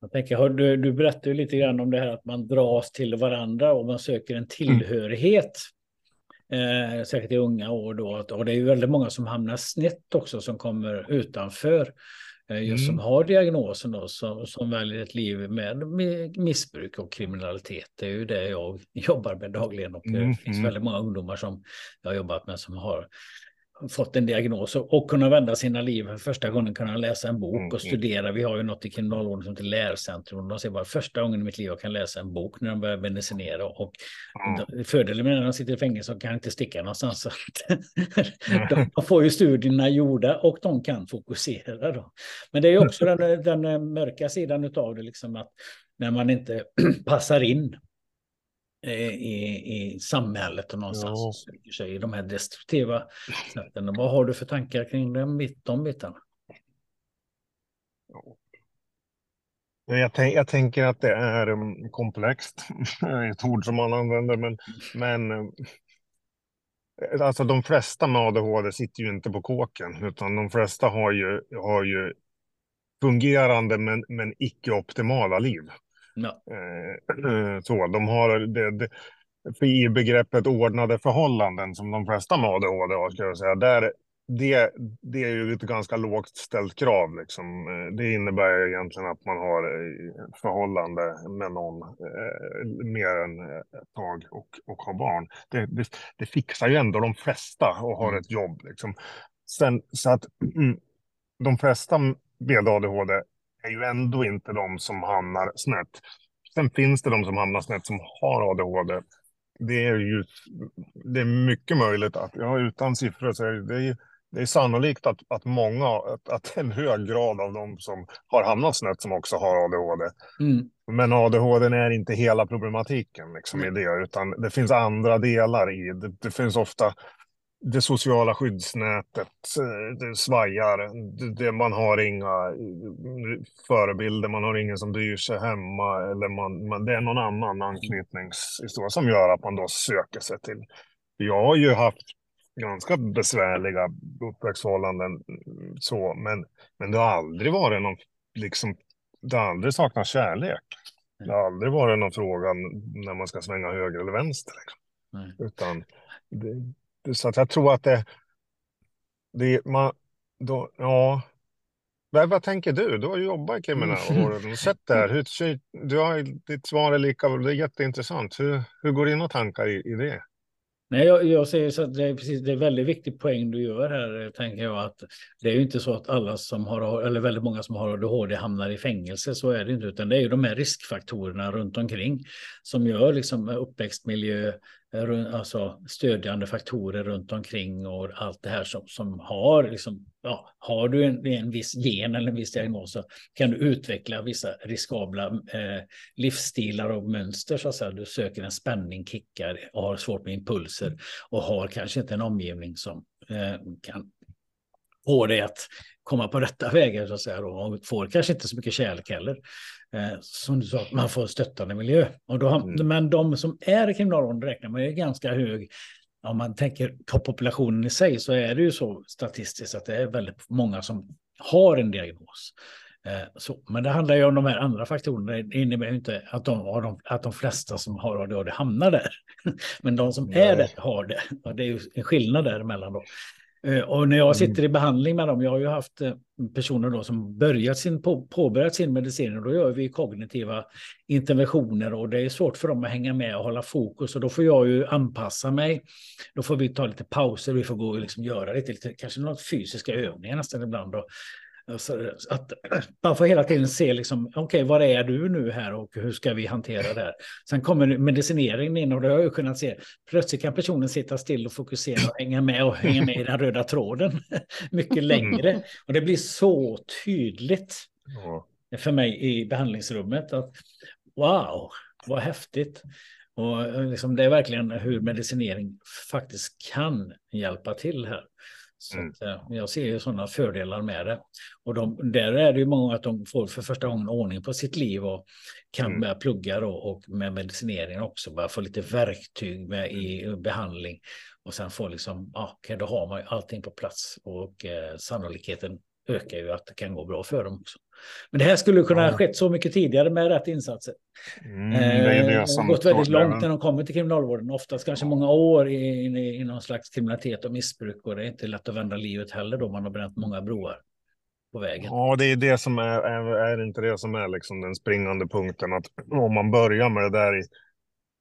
Jag tänker, du, du berättade ju lite grann om det här att man dras till varandra och man söker en tillhörighet. Mm. Eh, säkert i unga år då. Och det är ju väldigt många som hamnar snett också som kommer utanför. Eh, just mm. som har diagnosen då, som, som väljer ett liv med missbruk och kriminalitet. Det är ju det jag (laughs) jobbar med dagligen och mm. det finns mm. väldigt många ungdomar som jag har jobbat med som har fått en diagnos och kunna vända sina liv för första gången kunna läsa en bok mm, och mm. studera. Vi har ju något i kriminalvården som heter lärcentrum. De säger bara första gången i mitt liv jag kan läsa en bok när de börjar medicinera och mm. fördelen med när de sitter i fängelse så kan inte sticka någonstans. (laughs) de, de får ju studierna gjorda och de kan fokusera. Då. Men det är också den, den mörka sidan av det, liksom att när man inte (clears throat) passar in i, i samhället och någonstans ja. söker sig i de här destruktiva sätten. Vad har du för tankar kring de, de bitarna? Jag, tänk, jag, tänker att det är um, komplext, (laughs) ett ord som man använder, men, men um, alltså de flesta med ADHD sitter ju inte på kåken, utan de flesta har ju, har ju fungerande men, men icke-optimala liv. Ja. Eh, (clears throat) så, de har det, det, i begreppet ordnade förhållanden som de flesta med ADHD har, ska jag säga, där, det, det är ju ett ganska lågt ställt krav. Liksom. Eh, det innebär egentligen att man har eh, förhållande med någon eh, mer än ett tag och, och har barn. Det, det, det, fixar ju ändå de flesta och har mm. ett jobb. Liksom. Sen, så att mm, de flesta med ADHD är ju ändå inte de som hamnar snett. Sen finns det de som hamnar snett som har ADHD. Det är ju det är mycket möjligt att, ja, utan siffror så är det, det är sannolikt att, att många, att, att en hög grad av de som har hamnat snett som också har ADHD. Mm. Men ADHD är inte hela problematiken liksom, mm. i det, utan det finns andra delar i det. Det finns ofta det sociala skyddsnätet eh, det svajar. Det, man har inga eh, förebilder, man har ingen som bryr sig hemma. Eller man, man, det är någon annan anknytningshistoria som gör att man då söker sig till. Jag har ju haft ganska besvärliga uppväxtförhållanden, så, men, men det har aldrig varit någon, liksom, det har aldrig saknats kärlek. Det har aldrig varit någon fråga när man ska svänga höger eller vänster. Liksom. Utan det, så att jag tror att det, det man, då, ja. Vad, vad tänker du? Du har jobbat i kriminalvården och sett det här. Hur, du har, ditt svar är lika, det är jätteintressant. Hur, hur går dina tankar i, i det? Nej, jag, jag säger så att det är, precis, det är väldigt viktig poäng du gör här, tänker jag. att Det är ju inte så att alla som har, eller väldigt många som har ADHD hamnar i fängelse, så är det inte, utan det är ju de här riskfaktorerna runt omkring som gör liksom uppväxtmiljö, alltså stödjande faktorer runt omkring och allt det här som, som har, liksom, ja, har du en, en viss gen eller en viss diagnos så kan du utveckla vissa riskabla eh, livsstilar och mönster så att säga. Du söker en spänning, kickar och har svårt med impulser och har kanske inte en omgivning som eh, kan få dig att komma på rätta vägar så att säga. Och får kanske inte så mycket kärlek heller. Eh, som du sa, man får stöttande miljö. Och då, mm. Men de som är i kriminalvården räknar man ju ganska hög om man tänker på populationen i sig så är det ju så statistiskt att det är väldigt många som har en diagnos. Eh, så, men det handlar ju om de här andra faktorerna. Det innebär ju inte att de, att de flesta som har ADHD hamnar där. (laughs) Men de som Nej. är det har det. Och det är ju en skillnad däremellan då. Eh, och när jag sitter i behandling med dem, jag har ju haft eh, personer då som börjat sin, på, påbörjat sin medicin och då gör vi kognitiva interventioner och det är svårt för dem att hänga med och hålla fokus och då får jag ju anpassa mig. Då får vi ta lite pauser, vi får gå och liksom göra lite, lite kanske något fysiska övningar nästan ibland. Och, Alltså, att man får hela tiden se, liksom, okej, okay, var är du nu här och hur ska vi hantera det här? Sen kommer medicineringen in och det har jag kunnat se. Plötsligt kan personen sitta still och fokusera och hänga med och hänga med i den röda tråden (laughs) mycket längre. Och det blir så tydligt för mig i behandlingsrummet att wow, vad häftigt. Och liksom, det är verkligen hur medicinering faktiskt kan hjälpa till här. Så mm. att, eh, jag ser ju sådana fördelar med det. Och de, där är det ju många att de får för första gången ordning på sitt liv och kan mm. börja plugga då, och med medicinering också, börja få lite verktyg med i mm. behandling. Och sen få liksom, ja, då har man ju allting på plats och eh, sannolikheten ökar ju att det kan gå bra för dem också. Men det här skulle kunna ha skett så mycket tidigare med rätt insatser. Mm, det är det eh, som gått väldigt långt när de kommer till kriminalvården, oftast kanske många år i, i, i någon slags kriminalitet och missbruk. Och det är inte lätt att vända livet heller då man har bränt många broar på vägen. Ja, det är det som är, är, är inte det som är liksom den springande punkten. Att om man börjar med det där i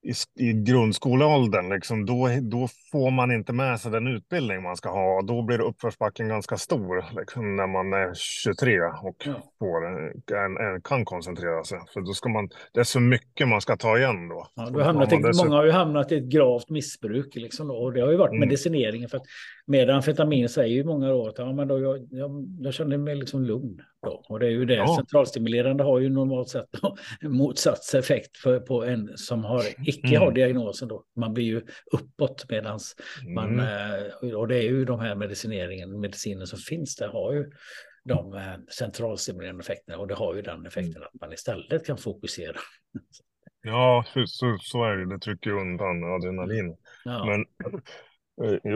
i, i grundskoleåldern, liksom, då, då får man inte med sig den utbildning man ska ha. Då blir uppförsbacken ganska stor liksom, när man är 23 och ja. får, en, kan koncentrera sig. För då ska man, det är så mycket man ska ta igen då. Ja, du hamnat i, Många har ju hamnat i ett gravt missbruk liksom, då, och det har ju varit mm. medicineringen. För att med amfetamin säger ju många då att ja, men då, jag, jag, jag känner mig liksom lugn. Då. Och det är ju det, ja. centralstimulerande har ju normalt sett (laughs) motsatt effekt för, på en som har, icke mm. har diagnosen. Då. Man blir ju uppåt medans man, mm. Eh, och det är ju de här medicineringen, medicinen som finns där har ju de eh, centralstimulerande effekterna och det har ju den effekten mm. att man istället kan fokusera. Ja, så, så är det. Det trycker undan adrenalin. Ja. Men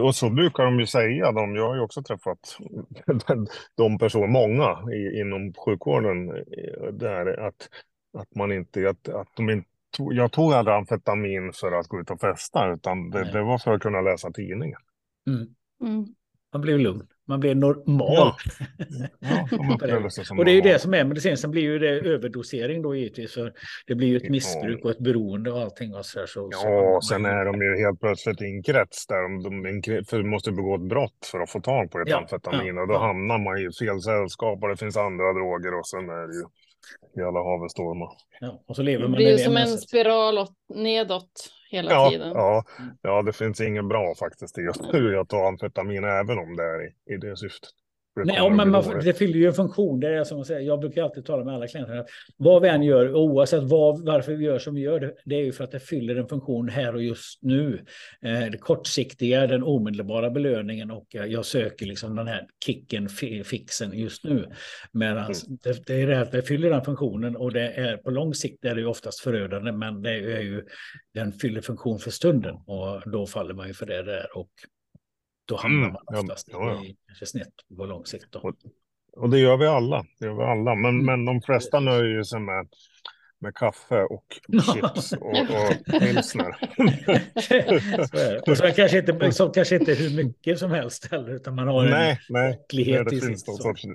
och så brukar de ju säga, de, jag har ju också träffat (laughs) de personer, många i, inom sjukvården, eh, där att, att man inte, att, att de inte jag tog aldrig amfetamin för att gå ut och festa, utan det, det var för att kunna läsa tidningen. Mm. Mm. Man blev lugn man blir normal. Ja. (laughs) Ja, och det är ju det som är medicin. Sen blir ju det överdosering då givetvis. För det blir ju ett missbruk och ett beroende och allting. Och så, så, ja, så. sen är de ju helt plötsligt i en krets där de, de för måste begå ett brott för att få tag på ett ja, amfetamin. och då hamnar man i fel sällskap och det finns andra droger och sen är det ju i alla hav stormar. Ja, och så lever man det blir ju som en spiral åt, nedåt hela ja, tiden. Ja, ja, det finns ingen bra faktiskt i att (laughs) ta amfetamin, även om det är i, i det syftet. Nej, ja, men man, det fyller ju en funktion. Det är som att säga, jag brukar alltid tala med alla klienter att vad vi än gör, oavsett vad, varför vi gör som vi gör, det, det är ju för att det fyller en funktion här och just nu. Eh, det kortsiktiga, den omedelbara belöningen och eh, jag söker liksom den här kicken, fixen just nu. Alltså, mm. det, det, är det att det fyller den funktionen och det är på lång sikt är det ju oftast förödande, men det är ju den fyller funktion för stunden och då faller man ju för det där och då hamnar mm, man oftast ja, ja. i kanske snett på lång sikt. Och, och, det gör vi alla. Det gör vi alla. Men, mm. men de flesta nöjer sig med, med kaffe och chips och, och pilsner. (laughs) och så kanske inte, så kanske inte hur mycket som helst heller, utan man har nej, en nej, det finns någon sorts...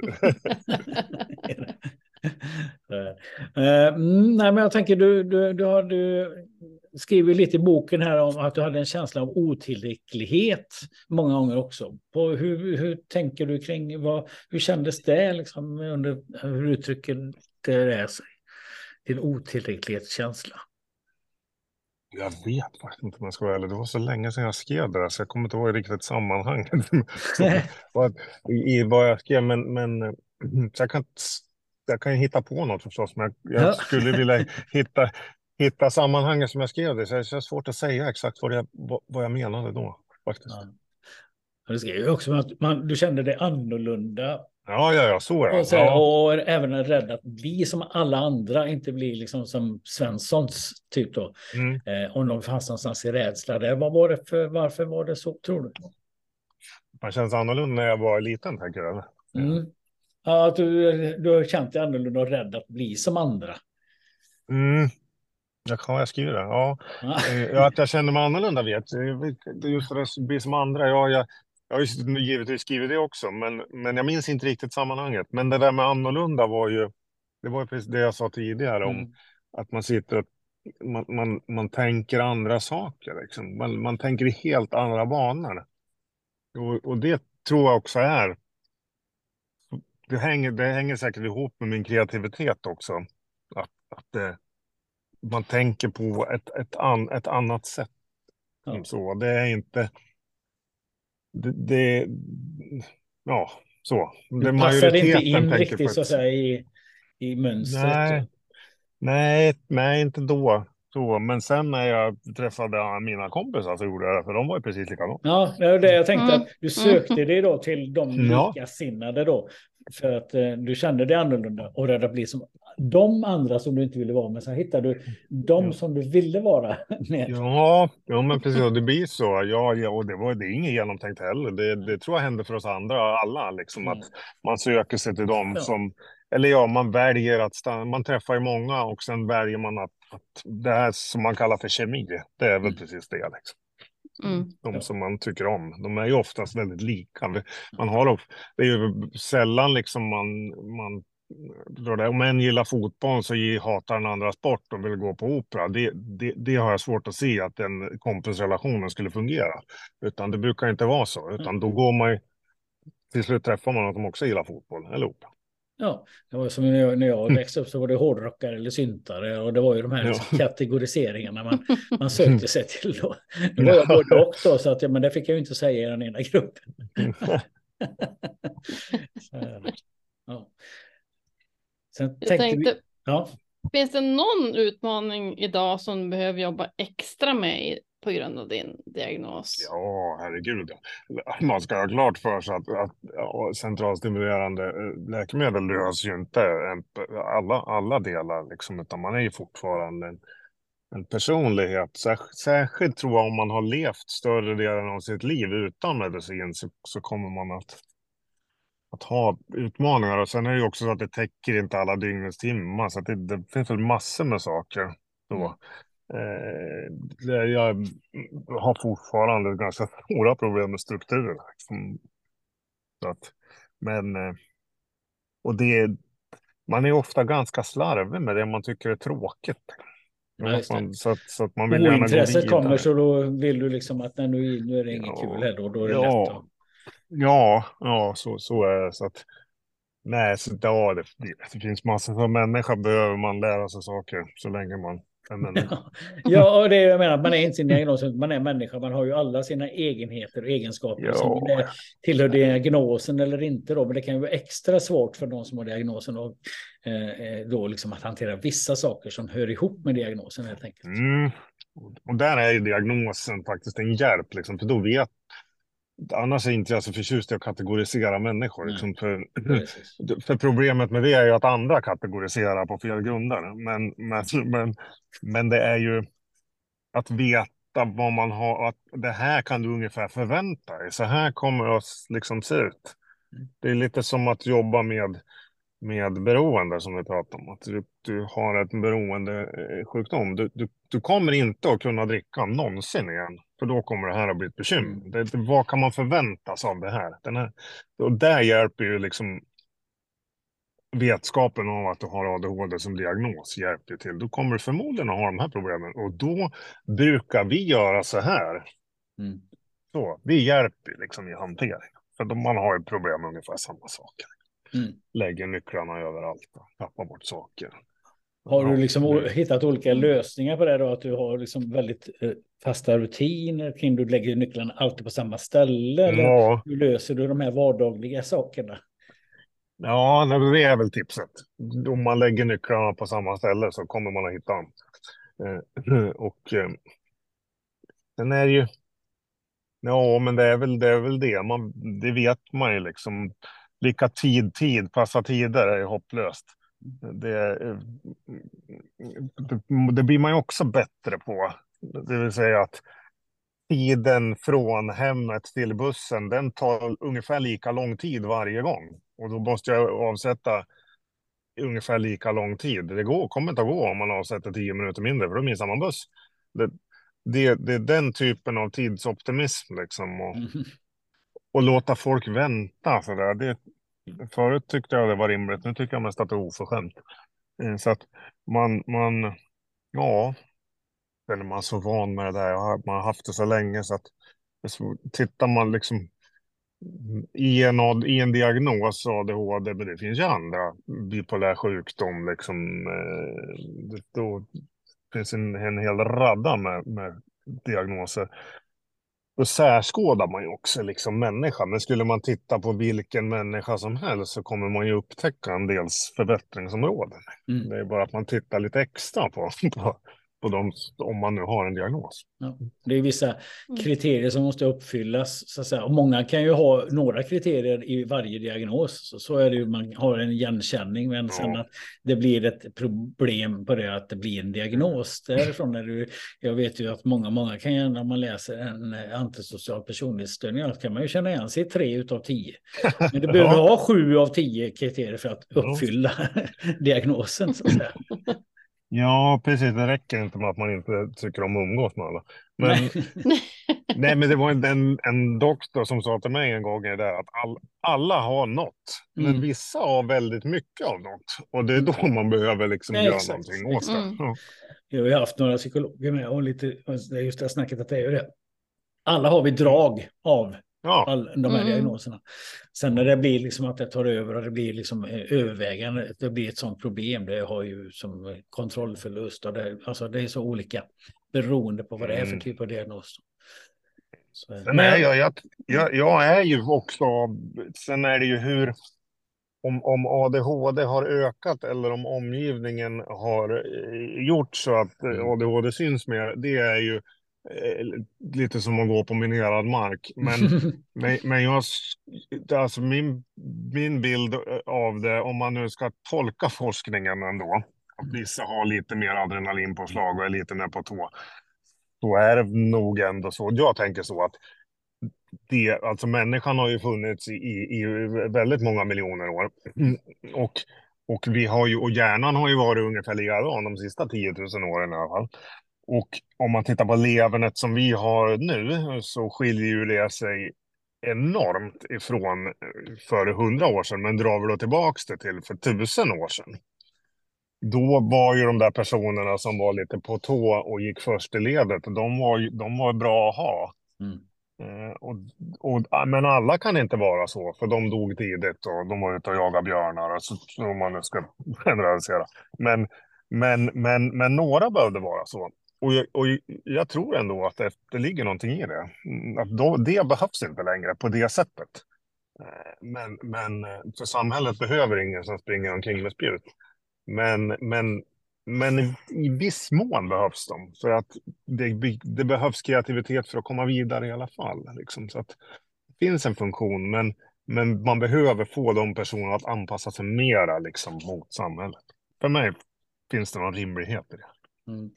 Uh, nej, men jag tänker, du, du, du, har, du skriver lite i boken här om att du hade en känsla av otillräcklighet många gånger också. På hur, hur tänker du kring vad, hur kändes det liksom under hur uttrycker det sig? Din otillräcklighetskänsla. Jag vet faktiskt inte om jag ska vara ärlig. Det var så länge sedan jag skrev det där, så jag kommer inte ihåg riktigt sammanhanget. (laughs) I vad jag skrev, men, men jag kan, jag kan hitta på något förstås, men jag skulle vilja hitta, hitta sammanhanget som jag skrev det. Så det är svårt att säga exakt vad, det, vad jag menade då. Faktiskt. Ja. Du skrev ju också att man, du kände dig annorlunda. Ja, ja, ja, så är det. Och, ja. och även rädd att bli som alla andra, inte bli liksom som Svenssons typ då. Mm. Eh, om de fanns någonstans i rädsla där. Vad var det för, varför var det så, tror du? Man känns annorlunda när jag var liten, tänker jag. Mm. Ja, att du, du har känt dig annorlunda och rädd att bli som andra. Mm. Ja, jag skriver det. Ja. ja. Eh, att jag känner mig annorlunda vet Just det, bli som andra. Ja, jag, Jag har ju givetvis skrivit det också, men, men jag minns inte riktigt sammanhanget. Men det där med annorlunda var ju, det var ju precis det jag sa tidigare om Mm. att man sitter och man, man, man tänker andra saker. Liksom. Man, man tänker i helt andra banor. Och, och det tror jag också är, det hänger, det hänger säkert ihop med min kreativitet också. Att, att det, man tänker på ett, ett, an, ett annat sätt. Ja. Så det är inte, det, det ja, så. Det passade inte in riktigt så att säga i, i mönstret. Nej, nej, nej, inte då. Så, men sen när jag träffade mina kompisar så gjorde jag det, för de var ju precis likadana. Ja, det var det jag tänkte Mm. att du sökte dig då till de Ja. likasinnade då. För att eh, du kände dig annorlunda och det blir som de andra som du inte ville vara med. Sen hittade du de Ja. som du ville vara (laughs) med. Ja, ja men precis, och det blir så. Ja, ja och det, var, det är inget genomtänkt heller. Det, det tror jag händer för oss andra, alla, liksom Mm. att man söker sig till dem Ja. som, eller ja, man väljer att stanna, man träffar ju många och sen väljer man att, att det här som man kallar för kemi, det är väl Mm. precis det. Liksom. Mm. De som man tycker om, de är ju oftast väldigt lika. Man har, det är ju sällan liksom man, man. Om en gillar fotboll så hatar den andra sport och vill gå på opera. Det, det, det har jag svårt att se att den kompisrelationen skulle fungera. Utan det brukar inte vara så, utan då går man ju till slut träffar man att de också gillar fotboll eller opera. Ja, det var som när jag, när jag växte upp så var det hårdrockare eller syntare och det var ju de här Ja. liksom kategoriseringarna man, man (laughs) sökte sig till då. Nu var jag både och då så att ja, men det fick jag ju inte säga i den ena gruppen. (laughs) Så, ja. Sen Jag tänkte tänkte, vi, ja, finns det någon utmaning idag som du behöver jobba extra med på grund av din diagnos? Ja, herregud. Man ska ha klart för sig att, att ja, centralstimulerande eh, läkemedel löser ju inte en, alla, alla delar, liksom, utan man är ju fortfarande en, en personlighet. Särskilt, tror jag om man har levt större delen av sitt liv utan medicin så, så kommer man att, att ha utmaningar. Och sen är det ju också så att det täcker inte alla dygnets timmar, så det, det finns väl massor med saker. Så. Eh, det- jag har fortfarande ganska stora problem med strukturen. Liksom. Att, men, eh, och det, man är ofta ganska slarvig med det man tycker är tråkigt. Ja. Man, så, att, så att man vill gärna ointresset kommer så då vill du liksom att nej, nu, nu är det inget Ja. kul heller och då är det Ja. lätt att... Ja, ja så, så är det. Så att, nej, så, ja, det, det, det finns massor. Som människa behöver man lära sig saker så länge man är människa. Ja, och det är, jag menar, man är inte sin diagnos, man är människa, man har ju alla sina egenheter och egenskaper Ja. som det tillhör diagnosen eller inte då, men det kan ju vara extra svårt för de som har diagnosen och eh, eh, då liksom att hantera vissa saker som hör ihop med diagnosen helt enkelt. Mm. Och där är ju diagnosen faktiskt en hjälp, liksom, för då vet Annars är inte jag så förtjust i att kategorisera människor. Liksom, (laughs) för, för problemet med det är ju att andra kategoriserar på fel grunder. Men, men, (laughs) men, men det är ju att veta vad man har, att det här kan du ungefär förvänta dig. Så här kommer det att liksom se ut. Mm. Det är lite som att jobba med, med beroende som vi pratade om. Att du, du har ett beroendesjukdom. Du, du, du kommer inte att kunna dricka någonsin igen. För då kommer det här att bli ett bekymmer. Mm. Det, det, vad kan man förvänta sig av det här? Den här och där hjälper ju liksom vetskapen av att du har ADHD som diagnos hjälper till. Då kommer du förmodligen att ha de här problemen. Och då brukar vi göra så här. Mm. Så, det hjälper liksom i hantering. För då man har ju problem med ungefär samma saker. Mm. Lägger nycklarna överallt och tappar bort saker. Har du Ja, liksom o- det- hittat olika lösningar på det då? Att du har liksom väldigt eh, fasta rutiner kring du lägger nycklarna alltid på samma ställe? Eller Ja, hur löser du de här vardagliga sakerna? ja, det är väl tipset. Om man lägger nycklarna på samma ställe så kommer man att hitta dem. Eh, (clears throat) och eh, sen är det ju... Ja, men det är väl det. Är väl det. Man, det vet man ju liksom. Vilka tid, tid, passa tider är ju hopplöst. Det, eh, det, det blir man ju också bättre på. Det vill säga att tiden från hemmet till bussen, den tar ungefär lika lång tid varje gång. Och då måste jag avsätta ungefär lika lång tid. Det går, kommer inte att gå om man avsätter tio minuter mindre, för då missar man buss. Det, det, det är den typen av tidsoptimism liksom. Och, Mm. och låta folk vänta. Så där. Det, förut tyckte jag det var rimligt, nu tycker jag mest att det är oförskämt. Eh, så att man, man, ja, eller man är så van med det där. Man har haft det så länge så att tittar man liksom i en, i en diagnos ADHD, men det finns ju andra bipolär sjukdom liksom. Eh, då finns en, en hel radda med, med diagnoser. Då särskådar man ju också liksom människan. Men skulle man titta på vilken människa som helst så kommer man ju upptäcka en dels förbättringsområden. Mm. Det är bara att man tittar lite extra på, (laughs) på, på dem om man nu har en diagnos. Ja, det är vissa mm. kriterier som måste uppfyllas. Så att säga. Och många kan ju ha några kriterier i varje diagnos. Så, så är det ju, man har en igenkänning. Men ja. sen att det blir ett problem på det att det blir en diagnos. Därifrån är det, jag vet ju att många, många kan ju, när man läser en antisocial personlighetsstörning, kan man ju känna igen sig i tre utav tio. Men du (laughs) behöver ja. ha sju av tio kriterier för att uppfylla (laughs) diagnosen. Så att säga. Ja, precis. Det räcker inte med att man inte tycker om att umgås med alla. Men, nej. (laughs) men det var en, en, en, doktor som sa till mig en gång där att all, alla har något, mm. men vissa har väldigt mycket av något. Och det är då man behöver liksom nej, göra exakt. någonting åt det. Mm. Ja. Jag har haft några psykologer med och lite, just det här snacket att det är ju det. Alla har vi drag av Ja. All, de här mm. diagnoserna. Sen när det blir liksom att det tar över och det blir liksom eh, övervägande, det blir ett sånt problem. Det har ju som kontrollförlust och det, alltså det är så olika beroende på vad det är för mm. typ av diagnos. Så, sen är jag, jag, jag, jag, är ju också, sen är det ju hur, om, om ADHD har ökat eller om omgivningen har eh, gjort så att mm. ADHD syns mer, det är ju Eh, lite som att gå på minerad mark. Men, (laughs) men, men jag, alltså min, min bild av det, om man nu ska tolka forskningen ändå, att vissa har lite mer adrenalinpåslag och är lite mer på tå, så är det nog ändå så. Jag tänker så att det, alltså människan har ju funnits i, i, i väldigt många miljoner år. Och, och, vi har ju, och hjärnan har ju varit ungefär likadan de sista 10 000 åren i alla fall. Och om man tittar på levernet som vi har nu så skiljer ju det sig enormt ifrån för hundra år sedan. Men drar vi då tillbaks det till för tusen år sedan. Då var ju de där personerna som var lite på tå och gick först i ledet, de var, de var bra att ha. Mm. Eh, och, och, men alla kan inte vara så, för de dog tidigt och de var ute och jagade björnar, så, om man nu ska (laughs) generalisera. Men, men, men, men några behövde vara så. Och jag, och jag tror ändå att det, det ligger någonting i det. Mm, att då, det behövs inte längre på det sättet. Eh, men, men eh, för samhället behöver ingen som springer omkring med spjut. Men, men, men i, i viss mån behövs de. För att det, det behövs kreativitet för att komma vidare i alla fall. Liksom. Så att det finns en funktion, men, men man behöver få de personerna att anpassa sig mera liksom, mot samhället. För mig finns det någon rimlighet i det. Mm.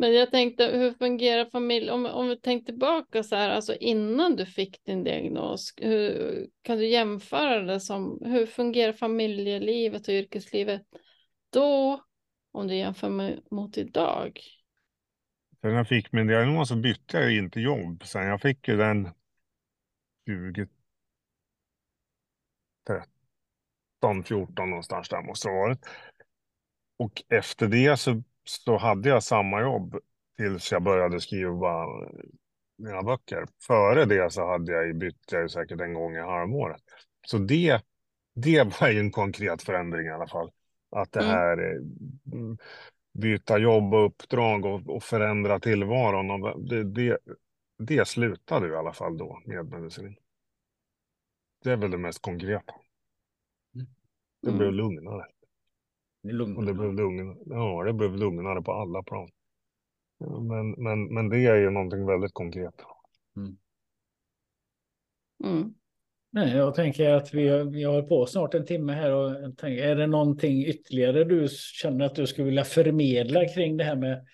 Men jag tänkte, hur fungerar familj? Om, om vi tänker tillbaka så här, alltså innan du fick din diagnos, hur, kan du jämföra det som, hur fungerar familjelivet och yrkeslivet då, om du jämför med, mot idag? Sen jag fick min diagnos så bytte jag inte jobb. Sen jag fick ju den 2013, 14 någonstans där måste det ha varit. Och efter det så så hade jag samma jobb tills jag började skriva mina böcker. Före det så hade jag bytt jag säkert en gång i halvåret. Så det, det (laughs) var ju en konkret förändring i alla fall. Att det mm. här mm. byta jobb och uppdrag och, och förändra tillvaron. Och det, det, det slutade i alla fall då med medicin. Det är väl det mest konkreta. Mm. Det blev lugnare. Lugnare. Och det blev lugnare. Ja, det blev lugnare på alla plan. Men, men, men det är ju någonting väldigt konkret. Mm. Mm. Nej, jag tänker att vi, vi har på snart en timme här och tänker, är det någonting ytterligare du känner att du skulle vilja förmedla kring det här med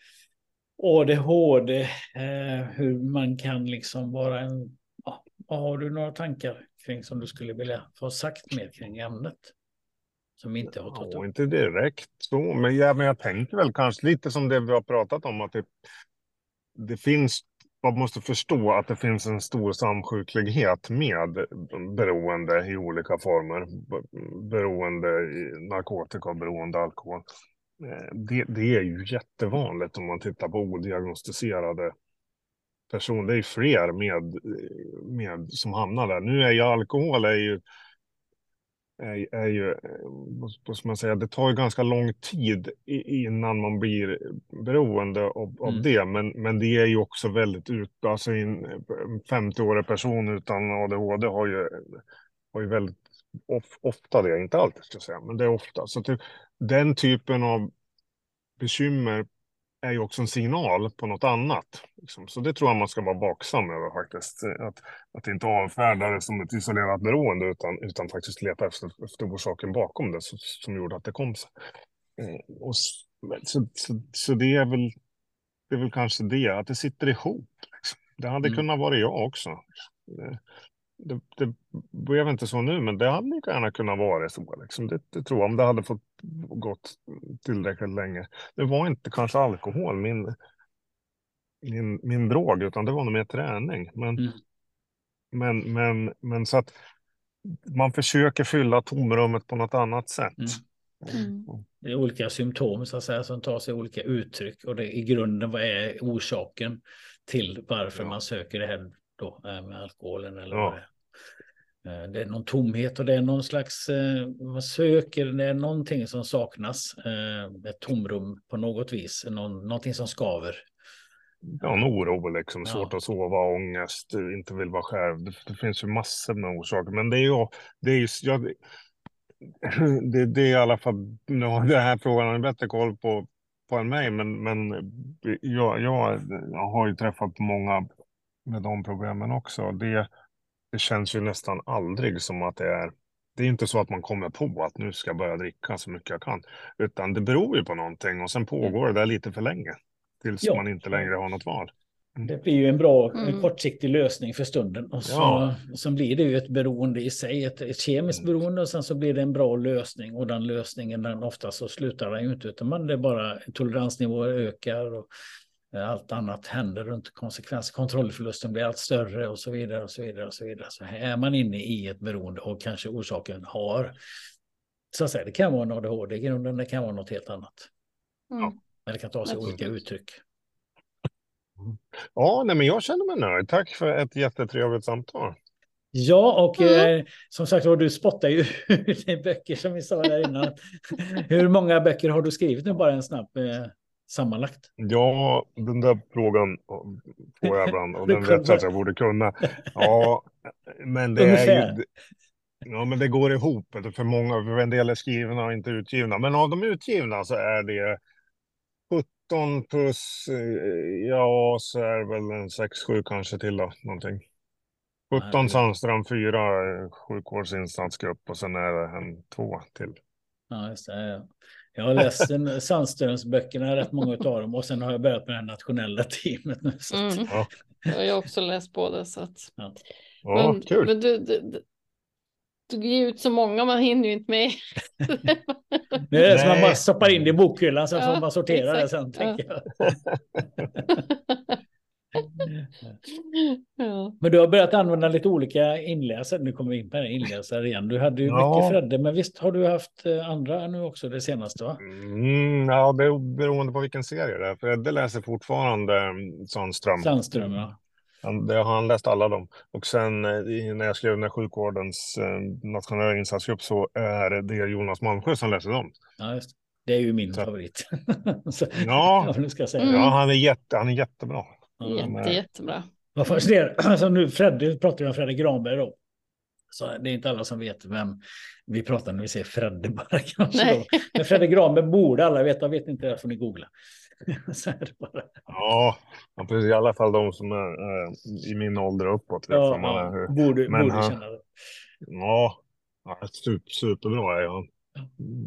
ADHD? Eh, hur man kan liksom vara en... Ja, har du några tankar kring som du skulle vilja få sagt mer kring ämnet? Som inte har tagit upp. inte direkt så, men, ja, men jag tänker väl kanske lite som det vi har pratat om, att det, det finns man måste förstå att det finns en stor samsjuklighet med beroende i olika former. Beroende i narkotika, beroende alkohol. Eh, det, det är ju jättevanligt om man tittar på odiagnostiserade personer. Det är fler med, med som hamnar där. Nu är ju alkohol är ju är, är ju, vad ska man säga, det tar ju ganska lång tid innan man blir beroende av, av mm. det. Men, men det är ju också väldigt ut, alltså en 50-årig person utan ADHD har ju, har ju väldigt of, ofta det, inte alltid ska jag säga, men det är ofta. Så till, den typen av bekymmer är ju också en signal på något annat. Liksom. Så det tror jag man ska vara vaksam över faktiskt. Att, att inte avfärda det som ett isolerat beroende utan, utan faktiskt leta efter, efter orsaken bakom det som, som gjorde att det kom sig. Mm, och, så, så, så, det, är väl, det är väl kanske det, att det sitter ihop. Liksom. Det hade mm. kunnat vara jag också. Det, det, blev inte så nu, men det hade lika gärna kunnat vara så. Liksom. Det, det tror jag, om det hade fått gått tillräckligt länge. Det var inte kanske alkohol, min, min, min drog, utan det var nog mer träning. Men, mm. men, men, men så att man försöker fylla tomrummet på något annat sätt. Mm. Mm. Det är olika symptom så att säga, som tar sig olika uttryck och det i grunden vad är orsaken till varför ja. man söker det här då med alkoholen eller ja. vad det är. Eh, det är någon tomhet och det är någon slags, eh, man söker, det är någonting som saknas. Eh, ett tomrum på något vis, någon, någonting som skaver. Ja, en oro liksom, svårt ja. att sova, ångest, inte vill vara själv. Det, det, finns ju massor med orsaker, men det är ju, det är ju, jag, det, det är i alla fall, nu har den här frågan har bättre koll på, på än mig, men, men jag, jag, jag har ju träffat många med de problemen också. Det, det känns ju nästan aldrig som att det är det är inte så att man kommer på att nu ska jag börja dricka så mycket jag kan, utan det beror ju på någonting och sen pågår det där lite för länge tills ja. man inte längre har något val. Mm. Det blir ju en bra mm. kortsiktig lösning för stunden och så, ja. sen blir det ju ett beroende i sig, ett, ett kemiskt mm. beroende och sen så blir det en bra lösning och den lösningen den ofta så slutar den ju inte utan man det är bara toleransnivåer ökar och allt annat händer runt konsekvens. Kontrollförlusten blir allt större och så vidare och så vidare och så vidare. Så här är man inne i ett beroende och kanske orsaken har, så att säga, det kan vara en ADHD i grunden, det kan vara något helt annat. Mm. Men det kan ta sig olika uttryck. Ja, nej, men jag känner mig nöjd. Tack för ett jättetrevligt samtal. Ja, och mm. eh, som sagt var, du spottar ju (laughs) ut böcker som vi sa där innan. (laughs) Hur många böcker har du skrivit nu? Bara en snabb eh, sammanlagt? Ja, den där frågan får jag ibland och (laughs) den vet jag att jag borde kunna. (laughs) Ja, men det är ju... Ja, men det går ihop. För många, för en del är skrivna och inte utgivna. Men av de utgivna så är det 17 plus, eh, ja, så är det väl en 6-7 kanske till då, någonting. 17 Sandström, 4 eh, sjukvårdsinsatsgrupp och sen är det en två till. Ja, just det. Ja. Jag har läst Sandströmsböckerna, rätt många av dem, och sen har jag börjat med det nationella teamet nu. Så att... mm. ja. Jag har också läst båda. Så att... ja. Ja, men, kul. Men du, du, du, du ger ut så många, man hinner ju inte med. (laughs) det är det som man bara stoppar in det i bokhyllan, så får man sortera det sen. Tänker jag. (laughs) (laughs) ja. Men du har börjat använda lite olika inläsare. Nu kommer vi in på inläsare igen. Du hade ju ja. mycket Fredde, men visst har du haft eh, andra nu också det senaste? Va? Mm, ja, beroende på vilken serie det är. Fredde läser fortfarande mm, Sandström. Sandström, ja. Han, det har han läst alla dem. Och sen eh, när jag skrev den sjukvårdens eh, nationella insatsgrupp så är det Jonas Malmsjö som läser dem. Ja, just det. Det är ju min så. favorit. (laughs) så, ja, (laughs) ska jag säga. ja han, är jätte, han är jättebra. Jätte, jättebra. Vad fascinerande. (clears throat) Alltså nu Fredde, pratar vi om Fredde Granberg då. Så det är inte alla som vet vem vi pratar när vi säger Fredde bara (laughs) kanske. Men Fredde Granberg borde alla veta, vet inte det får ni googla. (laughs) Så är det bara. Ja, precis, i alla fall de som är äh, i min ålder uppåt. Ja, ja, hur... borde, Men, borde känna det. Ja, ja super, superbra är han.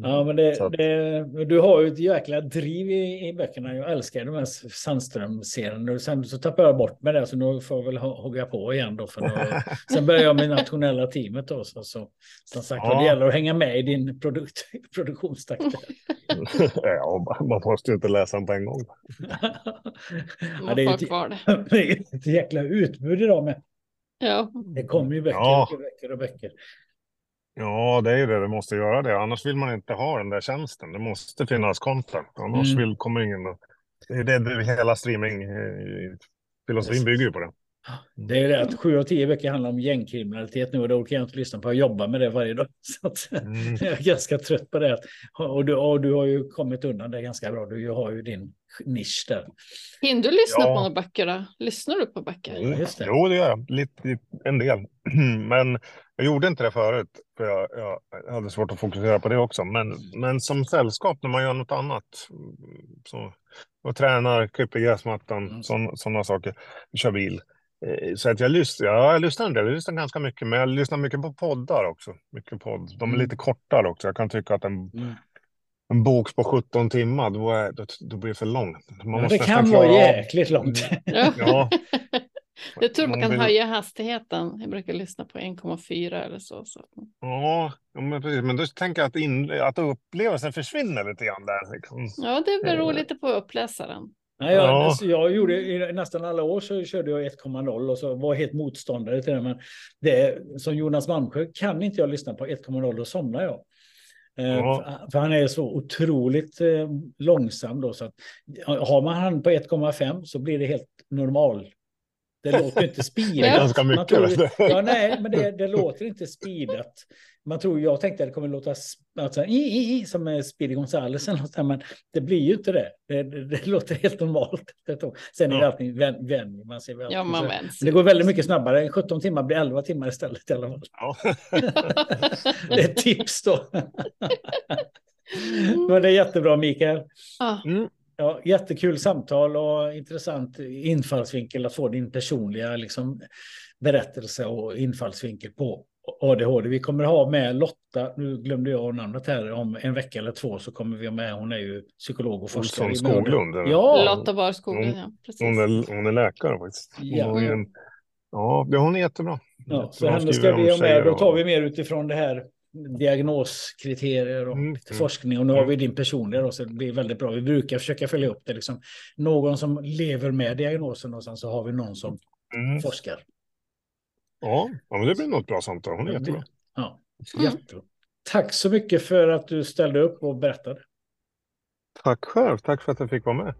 Ja, men det, det, du har ju ett jäkla driv i, i böckerna. Jag älskar de här Sandström-serierna. Och Sen så tappar jag bort med det, så nu får jag väl hugga på igen då. För då (laughs) sen börjar jag med nationella teamet då. Så, så, som sagt, Ja. det gäller att hänga med i din produkt, (laughs) produktionstakt. (laughs) ja, man måste ju inte läsa den på en gång. ja, det är ett, det är ett jäkla utbud idag med. Ja, Det kommer ju böcker, Ja. och böcker och böcker. Ja, det är ju det. Det måste göra det. Annars vill man inte ha den där tjänsten. Det måste finnas content. Annars Mm. vill, kommer ingen... att- Det är det, hela streaming... eh, Filosofin bygger ju på det. Det är det att sju av tio böcker handlar om gängkriminalitet nu och det orkar jag inte lyssna på. Jag jobbar med det varje dag. (laughs) Så att, Mm. jag är ganska trött på det. Och du, och du har ju kommit undan det ganska bra. Du har ju din nisch där. hinner du lyssna Ja. på några böcker då? Lyssnar du på böcker? Det. Jo, det gör jag. Lite, en del. (clears throat) Men jag gjorde inte det förut. För jag, jag hade svårt att fokusera på det också. Men, men som sällskap när man gör något annat. Så, och tränar, klipper gräsmattan, Mm. sådana saker. Kör bil. Eh, Så att jag lyssnar, ja, jag lyssnar en del. Jag lyssnar ganska mycket. Men jag lyssnar mycket på poddar också. Mycket podd. De är Mm. lite kortare också. Jag kan tycka att en, Mm. en bok på 17 timmar, då, är, då, då blir det för långt. Man Ja, måste det kan vara jäkligt långt. Ja. (laughs) (laughs) Ja. Det är tur man kan vill- höja hastigheten. Jag brukar lyssna på 1,4 eller så. så. Ja, men precis. Men då tänker jag att, in, att upplevelsen försvinner lite grann där. Liksom. Ja, det beror Eh. lite på uppläsaren. Nej, jag, Ja. alltså, jag gjorde i nästan alla år så körde jag 1,0 och så var jag helt motståndare till det. Men det, som Jonas Malmsjö kan inte jag lyssna på 1,0 då somnar jag. Eh, Ja. för, för han är så otroligt eh, långsam då så att har man han på 1,5 så blir det helt normal. Det låter inte Det är speedat. ganska Man mycket. tror, ja, nej, men det, det låter inte speedat. Man tror, jag tänkte att det kommer låta alltså, i, i, i, som Speedy Gonzales eller något sånt, men det blir ju inte det. Det, det, det låter helt normalt. Sen är det alltid vän, vän man väl Ja, man så. vänds. Men det går väldigt mycket snabbare. 17 timmar blir 11 timmar istället i alla fall. Ja. (laughs) Det är ett tips då. (laughs) Men det är jättebra Mikael. Ja, Mm. Ja, jättekul samtal och intressant infallsvinkel att få din personliga liksom, berättelse och infallsvinkel på ADHD. Vi kommer ha med Lotta, nu glömde jag namnet här, om en vecka eller två så kommer vi ha med, hon är ju psykolog och forskare. Olsson Skoglund. Ja, Lotta Barskogen, Hon- ja. Precis. Hon är, hon är läkare faktiskt. Ja. Hon är en, ja, det- hon är jättebra. ja, så Jättebra henne ska vi om ha med. tjejer Då och- tar vi mer utifrån det här diagnoskriterier och Mm, lite mm. forskning. Och nu har vi din personliga då, så det blir väldigt bra. Vi brukar försöka följa upp det. Liksom. Någon som lever med diagnosen och sen så har vi någon som Mm. forskar. Ja, ja, men det blir nog ett bra samtal. Hon är jättebra. Ja, Mm. jättebra. Tack så mycket för att du ställde upp och berättade. Tack själv. Tack för att jag fick vara med.